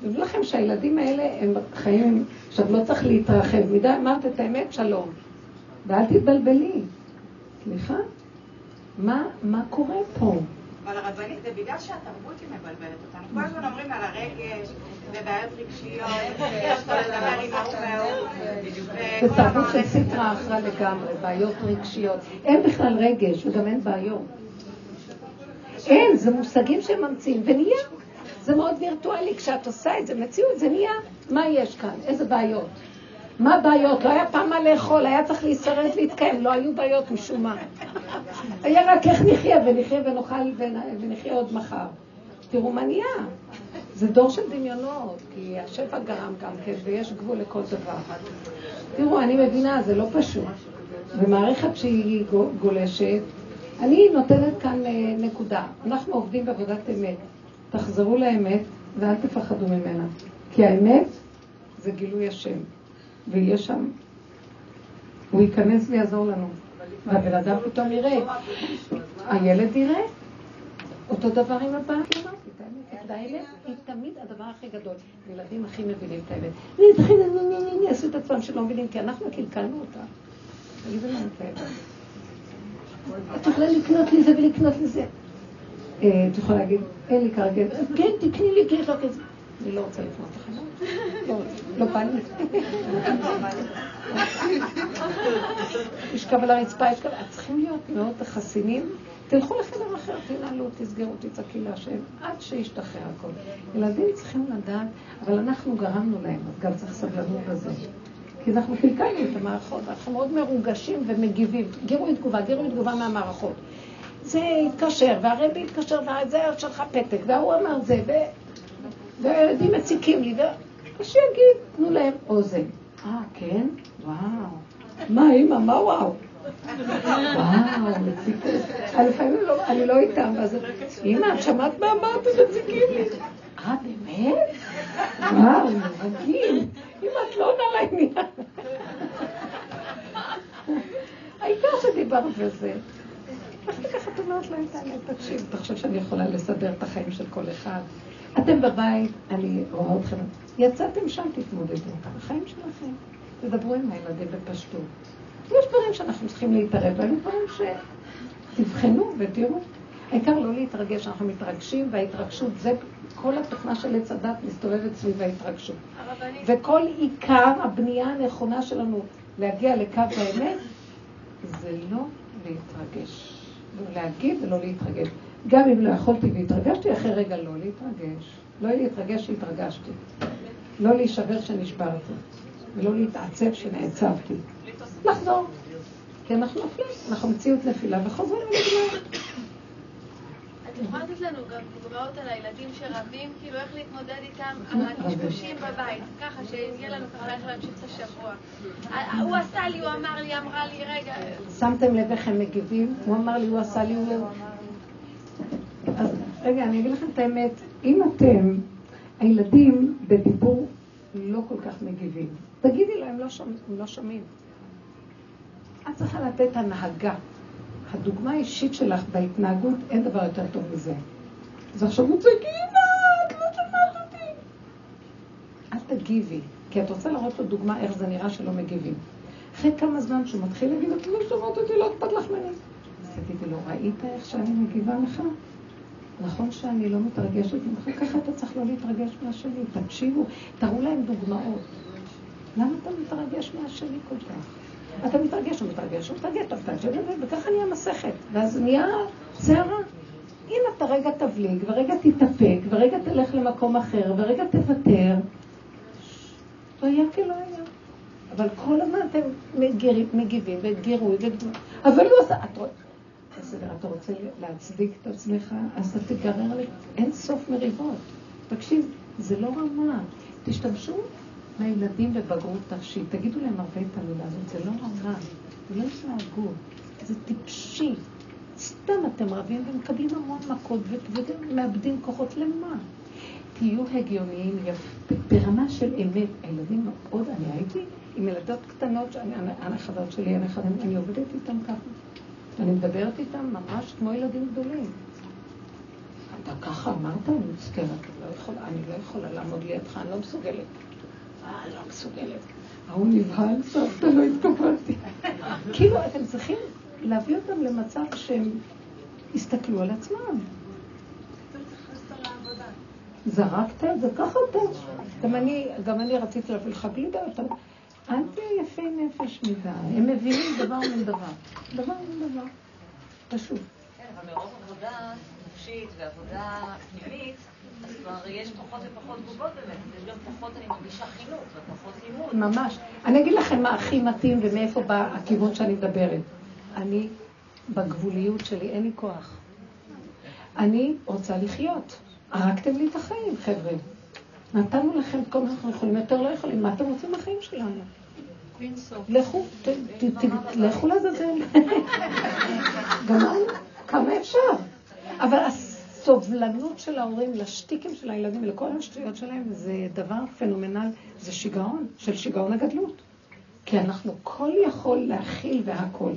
תדעו לכם שהילדים האלה הם חיים, עכשיו לא צריך להתרחב. מדי אמרת את האמת, שלום. ואל תתבלבלי. סליחה? מה, מה קורה פה? אבל הרבנית, זה בגלל שהתרבות היא מבלבלת אותנו. כל הזמן אומרים על הרגש, ובעיות רגשיות, ויש כל לדבר עם ההוא וההוא. זה תרבות של סטרה אחרה לגמרי, בעיות רגשיות. אין בכלל רגש וגם אין בעיות. אין, זה מושגים שהם ממציאים, ונהיה. זה מאוד וירטואלי, כשאת עושה את זה, מציאות, זה נהיה, מה יש כאן? איזה בעיות? מה הבעיות? לא היה פעם מה לאכול, היה צריך להישרד להתקיים, לא היו בעיות משום מה. היה רק איך נחיה, ונחיה ונאכל ונחיה עוד מחר. תראו מה נהיה. זה דור של דמיונות, כי השפע גרם גם כן, ויש גבול לכל דבר. תראו, אני מבינה, זה לא פשוט. ומערכת שהיא גולשת, אני נותנת כאן אה, נקודה. אנחנו עובדים בעבודת אמת. תחזרו לאמת ואל תפחדו ממנה. כי האמת זה גילוי השם. ויהיה שם, הוא ייכנס ויעזור לנו. והבן אדם פתאום יראה. הילד יראה. אותו דבר עם הבעל. והאמת היא תמיד הדבר הכי גדול. ילדים הכי מבינים את האמת. יעשו את עצמם שלא מבינים, כי אנחנו קלקלנו אותה. תגידו להם את האמת. את יכולה לקנות לי זה ולקנות לי זה. אה, את יכולה להגיד, אין לי כרגע, כן, תקני לי, כי יש לך כזה. אני לא רוצה לקנות לכם. לא בא לי. לשכב על הרצפה, לשכב, צריכים להיות מאוד חסינים. תלכו לחדר אחר, תנהלו, תסגרו, תצעקי להשם, עד שישתחרר הכל. ילדים צריכים לדעת, אבל אנחנו גרמנו להם, אז גם צריך סבלנות בזה. כי אנחנו קלקלנו את המערכות, אנחנו מאוד מרוגשים ומגיבים. גירוי תגובה, גירוי תגובה מהמערכות. זה התקשר, והרבי התקשר, וזה שלך פתק, והוא אמר זה. והילדים מציקים לי, ו... שיגיד, תנו להם אוזן. אה, כן? וואו. מה, אימא, מה וואו? וואו, מציקים. לפעמים לא, אני לא איתם, ואז... אימא, את שמעת מה אמרת? מציקים לי. אה, באמת? וואו, מרגיל. אם את לא עונה לעניין. העיקר שדיברת בזה. איך תיקח את אומרת להם? תקשיב, אתה חושב שאני יכולה לסדר את החיים של כל אחד? אתם בבית, אני רואה אתכם. יצאתם שם, תתמודדו. החיים שלכם. תדברו עם הילדים בפשטות. יש דברים שאנחנו צריכים להתערב בהם, דברים שתבחנו ותראו. העיקר לא להתרגש, אנחנו מתרגשים, וההתרגשות זה כל התוכנה של עץ הדת מסתובבת סביב ההתרגשות. וכל עיקר הבנייה הנכונה שלנו להגיע לקו האמת, זה לא להתרגש. לא להגיד ולא להתרגש. גם אם לא יכולתי והתרגשתי, אחרי רגע לא להתרגש. לא להתרגש שהתרגשתי. לא להישבר שנשברתי. ולא להתעצב שנעצבתי. לחזור. כי אנחנו נופלים, אנחנו מציאות נפילה וחוזרים לגמרי. את יכולה לתת לנו גם דוגמאות על הילדים שרבים, כאילו איך להתמודד איתם, על הקשקושים בבית, ככה שיהיה לנו ככה איך להמשיך את השבוע. הוא עשה לי, הוא אמר לי, אמרה לי, רגע. שמתם לב איך הם מגיבים? הוא אמר לי, הוא עשה לי, הוא... רגע, אני אגיד לכם את האמת, אם אתם, הילדים בדיבור לא כל כך מגיבים, תגידי לו, הם לא, לא שומעים. את צריכה לתת הנהגה. הדוגמה האישית שלך בהתנהגות, אין דבר יותר טוב מזה. אז עכשיו הוא צועק, אמא, את לא שמעת אותי. אל תגיבי, כי את רוצה להראות לו דוגמה איך זה נראה שלא מגיבים. אחרי כמה זמן שהוא מתחיל להגיד, את לא שמעת אותי, לא אכפת לך ממני. אז תגידי לו, ראית איך שאני מגיבה לך? נכון שאני לא מתרגשת ממך, ככה אתה צריך לא להתרגש מהשני. תקשיבו, תראו להם דוגמאות. למה אתה מתרגש מהשני כל כך? אתה מתרגש, הוא מתרגש, הוא מתרגש, אתה מתרגש, וככה נהיה מסכת. ואז נהיה סערה. אם אתה רגע תבליג, ורגע תתאפק, ורגע תלך למקום אחר, ורגע תוותר, היה כלא היה. אבל כל הזמן אתם מגיבים וגירוי, אבל הוא עשה... בסדר, אתה רוצה להצדיק את עצמך, אז אתה תגרר לאין סוף מריבות. תקשיב, זה לא רמה. תשתמשו לילדים בבגרות נפשית. תגידו להם הרבה את המילה הזאת, זה לא רמה, זה לא התנהגות, זה טיפשי. סתם אתם רבים ומקבלים המון מכות ומאבדים כוחות למה? תהיו הגיוניים ברמה של אמת. הילדים מאוד, אני הייתי עם ילדות קטנות, הנכדות שלי, הנכדים, אני עובדת איתם ככה. אני מדברת איתם ממש כמו ילדים גדולים. אתה ככה אמרת, אני מצטערת, לא אני לא יכולה לעמוד לידך, אני לא מסוגלת. אה, לא מסוגלת. ההוא נבהל, סבתא, לא התכוונתי. כאילו, אתם צריכים להביא אותם למצב שהם יסתכלו על עצמם. זרקת את זה, ככה אתה. גם אני, גם אני רציתי להביא לך גלידה, אתה... אל תהיה יפי נפש מדי. הם מבינים דבר מן דבר. דבר מן דבר. פשוט. כן, אבל מרוב עבודה נפשית ועבודה פנימית, אז כבר יש פחות ופחות תגובות באמת, יש גם פחות, אני מרגישה חינוך ופחות לימוד. ממש. אני אגיד לכם מה הכי מתאים ומאיפה בא הכיוון שאני מדברת. אני, בגבוליות שלי, אין לי כוח. אני רוצה לחיות. הרגתם לי את החיים, חבר'ה. נתנו לכם כל מה שאנחנו יכולים, יותר לא יכולים. מה אתם רוצים מהחיים שלנו? לכו, לכו לעזאזל. גמרנו, כמה אפשר. אבל הסובלנות של ההורים לשטיקים של הילדים ולכל השטויות שלהם זה דבר פנומנל, זה שיגעון, של שיגעון הגדלות. כי אנחנו כל יכול להכיל והכל.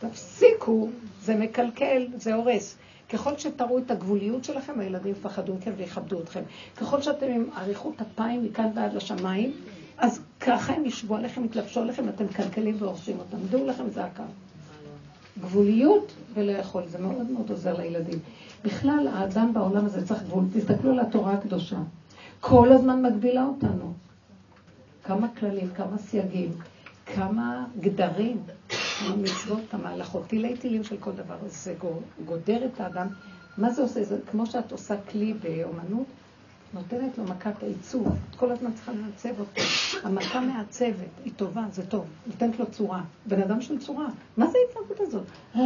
תפסיקו, זה מקלקל, זה הורס. ככל שתראו את הגבוליות שלכם, הילדים יפחדו מכם ויכבדו אתכם. ככל שאתם עם אריכות אפיים מכאן ועד לשמיים, אז ככה הם ישבו עליכם, יתלבשו עליכם, אתם מקלקלים והורסים אותם. דעו לכם, זה הקו. גבוליות ולא יכול, זה מאוד מאוד עוזר לילדים. בכלל, האדם בעולם הזה צריך גבול. תסתכלו על התורה הקדושה. כל הזמן מגבילה אותנו. כמה כללים, כמה סייגים, כמה גדרים, כמה מצוות, כמה הלכות, תילי תילים של כל דבר. זה גודר את האדם. מה זה עושה? זה כמו שאת עושה כלי באומנות, נותנת לו מכת העיצוב, את כל הזמן צריכה לעצב אותו. המכה מעצבת, היא טובה, זה טוב, נותנת לו צורה. בן אדם של צורה. מה זה ההתנהגות הזאת? אה,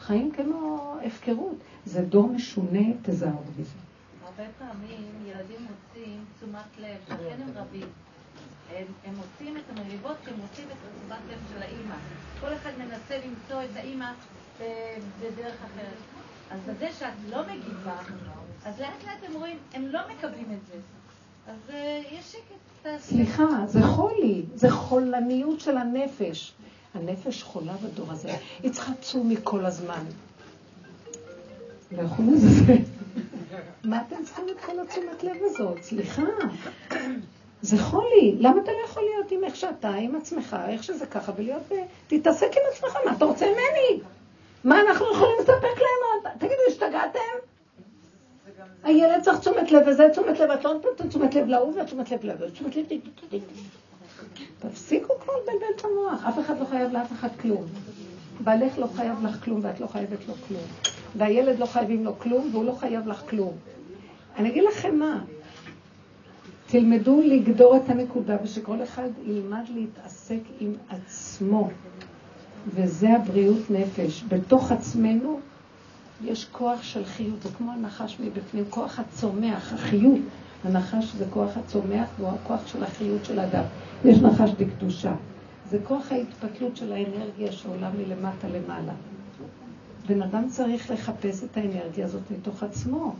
חיים כמו הפקרות. זה דור משונה, תזהרו בזה. הרבה פעמים ילדים מוצאים תשומת לב, שכן הם רבים. הם, הם מוצאים את המריבות הם מוצאים את תשומת לב של האימא. כל אחד מנסה למצוא את האימא אה, בדרך אחרת. אז בזה שאת לא מגיבה, אז לאט לאט הם רואים, הם לא מקבלים את זה. אז uh, יש שקט. סליחה, זה חולי, זה חולניות של הנפש. הנפש חולה בדור הזה, היא צריכה צומי כל הזמן. לכו לזה. מה אתם צריכים את כל התשומת לב הזאת? סליחה. זה חולי. למה אתה לא יכול להיות עם איך שאתה, עם עצמך, איך שזה ככה, ולהיות... תתעסק עם עצמך, מה אתה רוצה ממני? מה אנחנו יכולים לספק להם עוד? תגידו, השתגעתם? הילד צריך תשומת לב, וזה תשומת לב, את לא נותנת תשומת לב להוא ותשומת לב להוא, תשומת לב... תפסיקו כבר לבלבל את המוח, אף אחד לא חייב לאף אחד כלום. בעלך לא חייב לך כלום ואת לא חייבת לו כלום. והילד לא חייבים לו כלום והוא לא חייב לך כלום. אני אגיד לכם מה, תלמדו לגדור את הנקודה ושכל אחד ילמד להתעסק עם עצמו. וזה הבריאות נפש. בתוך עצמנו יש כוח של חיות, זה כמו הנחש מבפנים, כוח הצומח, החיות. הנחש זה כוח הצומח והוא הכוח של החיות של האדם. יש נחש בקדושה. זה כוח ההתפתלות של האנרגיה שעולה מלמטה למעלה. בן אדם צריך לחפש את האנרגיה הזאת מתוך עצמו.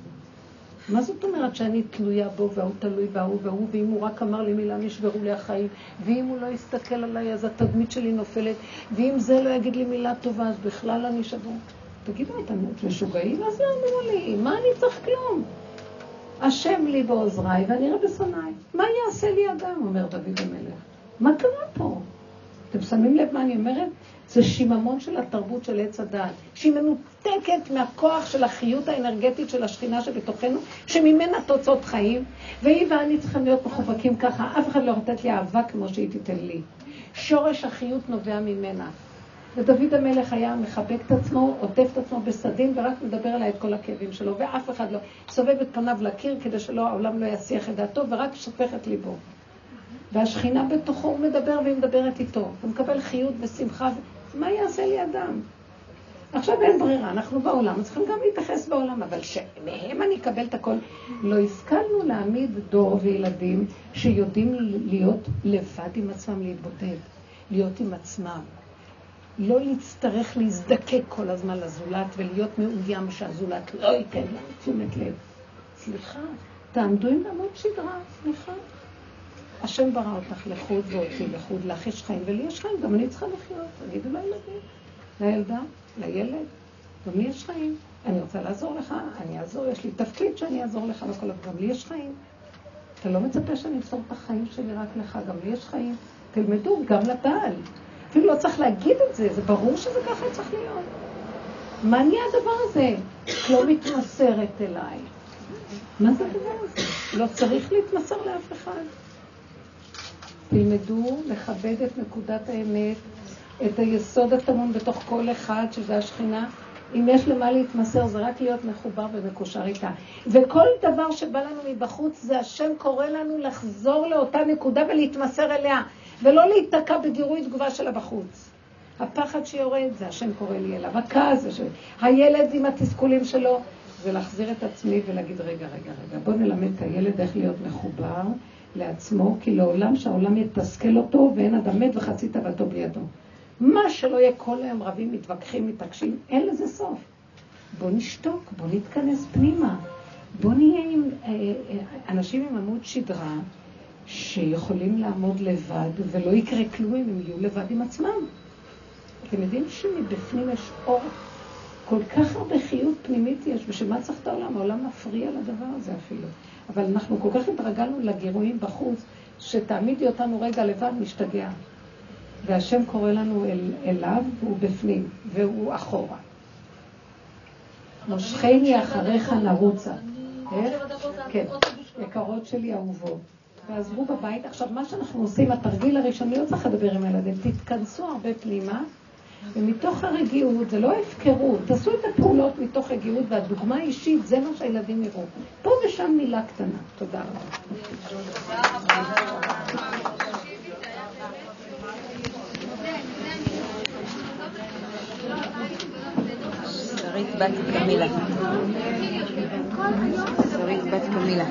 מה זאת אומרת שאני תלויה בו והוא תלוי בהוא והוא, ואם הוא רק אמר לי מילה נשברו לי החיים, ואם הוא לא יסתכל עליי אז התדמית שלי נופלת, ואם זה לא יגיד לי מילה טובה אז בכלל אני שבור. תגידו, אתם משוגעים? אז לא אמרו לי, מה אני צריך כלום? השם לי בעוזריי ואני רבי בשונאי. מה יעשה לי אדם, אומר דוד המלך. מה קרה פה? אתם שמים לב מה אני אומרת? זה שיממון של התרבות של עץ הדעת, שהיא מנותקת מהכוח של החיות האנרגטית של השכינה שבתוכנו, שממנה תוצאות חיים, והיא ואני צריכים להיות מחובקים ככה, אף אחד לא לתת לי אהבה כמו שהיא תיתן לי. שורש החיות נובע ממנה. ודוד המלך היה מחבק את עצמו, עוטף את עצמו בסדין, ורק מדבר עליי את כל הכאבים שלו, ואף אחד לא סובב את פניו לקיר כדי שלא, העולם לא יסיח את דעתו, ורק שופך את ליבו. והשכינה בתוכו, הוא מדבר והיא מדברת איתו. הוא מקבל חיות ושמחה, מה יעשה לי אדם? עכשיו אין ברירה, אנחנו בעולם, צריכים גם להתייחס בעולם, אבל שמהם אני אקבל את הכל. לא השכלנו להעמיד דור וילדים שיודעים להיות לבד עם עצמם, להתבודד, להיות עם עצמם. לא להצטרך להזדקק כל הזמן לזולת ולהיות מאוים שהזולת לא ייתן לנו תשומת לב. סליחה, תעמדו עם עמוד שדרה, סליחה. השם ברא אותך לחוד ואותי לחוד, לך יש חיים ולי יש חיים, גם אני צריכה לחיות, תגידו לילדים, לילדה, לילד, גם לי יש חיים. אני רוצה לעזור לך, אני אעזור, יש לי תפקיד שאני אעזור לך וכל גם לי יש חיים. אתה לא מצפה שאני אמסור את החיים שלי רק לך, גם לי יש חיים. תלמדו, גם לבעל. אפילו לא צריך להגיד את זה, זה ברור שזה ככה צריך להיות. מה נהיה הדבר הזה? את לא מתמסרת אליי. מה זה הדבר הזה? לא צריך להתמסר לאף אחד. תלמדו לכבד את נקודת האמת, את היסוד הטמון בתוך כל אחד, שזה השכינה. אם יש למה להתמסר, זה רק להיות מחובר ומקושר איתה. וכל דבר שבא לנו מבחוץ, זה השם קורא לנו לחזור לאותה נקודה ולהתמסר אליה. ולא להיתקע בגירוי תגובה שלה בחוץ. הפחד שיורד זה השם קורא לי אליו, הכעס זה שלי. הילד עם התסכולים שלו, זה להחזיר את עצמי ולהגיד, רגע, רגע, רגע, בוא נלמד את הילד איך להיות מחובר לעצמו, כי לעולם שהעולם יתסכל אותו ואין אדם מת וחצי תאוותו בידו. מה שלא יהיה כל היום רבים, מתווכחים, מתעקשים, אין לזה סוף. בוא נשתוק, בוא נתכנס פנימה. בוא נהיה עם אה, אה, אנשים עם עמוד שדרה שיכולים לעמוד לבד ולא יקרה כלום אם הם יהיו לבד עם עצמם. אתם יודעים שמבפנים יש אור, כל כך הרבה חיות פנימית יש, בשביל מה צריך את העולם? העולם מפריע לדבר הזה אפילו. אבל אנחנו כל כך התרגלנו לגירויים בחוץ, שתעמידי אותנו רגע לבד, נשתגע. והשם קורא לנו אל, אליו, והוא בפנים, והוא אחורה. מושכני אחריך נרוצה. איך? כן, יקרות שלי אהובות. ועזבו בבית. עכשיו, מה שאנחנו עושים, התרגיל הראשוני, לא צריך לדבר עם הילדים, תתכנסו הרבה פנימה, ומתוך הרגיעות, זה לא הפקרות, תעשו את הפעולות מתוך רגיעות, והדוגמה האישית, זה מה שהילדים יראו. פה ושם מילה קטנה. תודה רבה. שרית בת קמילה.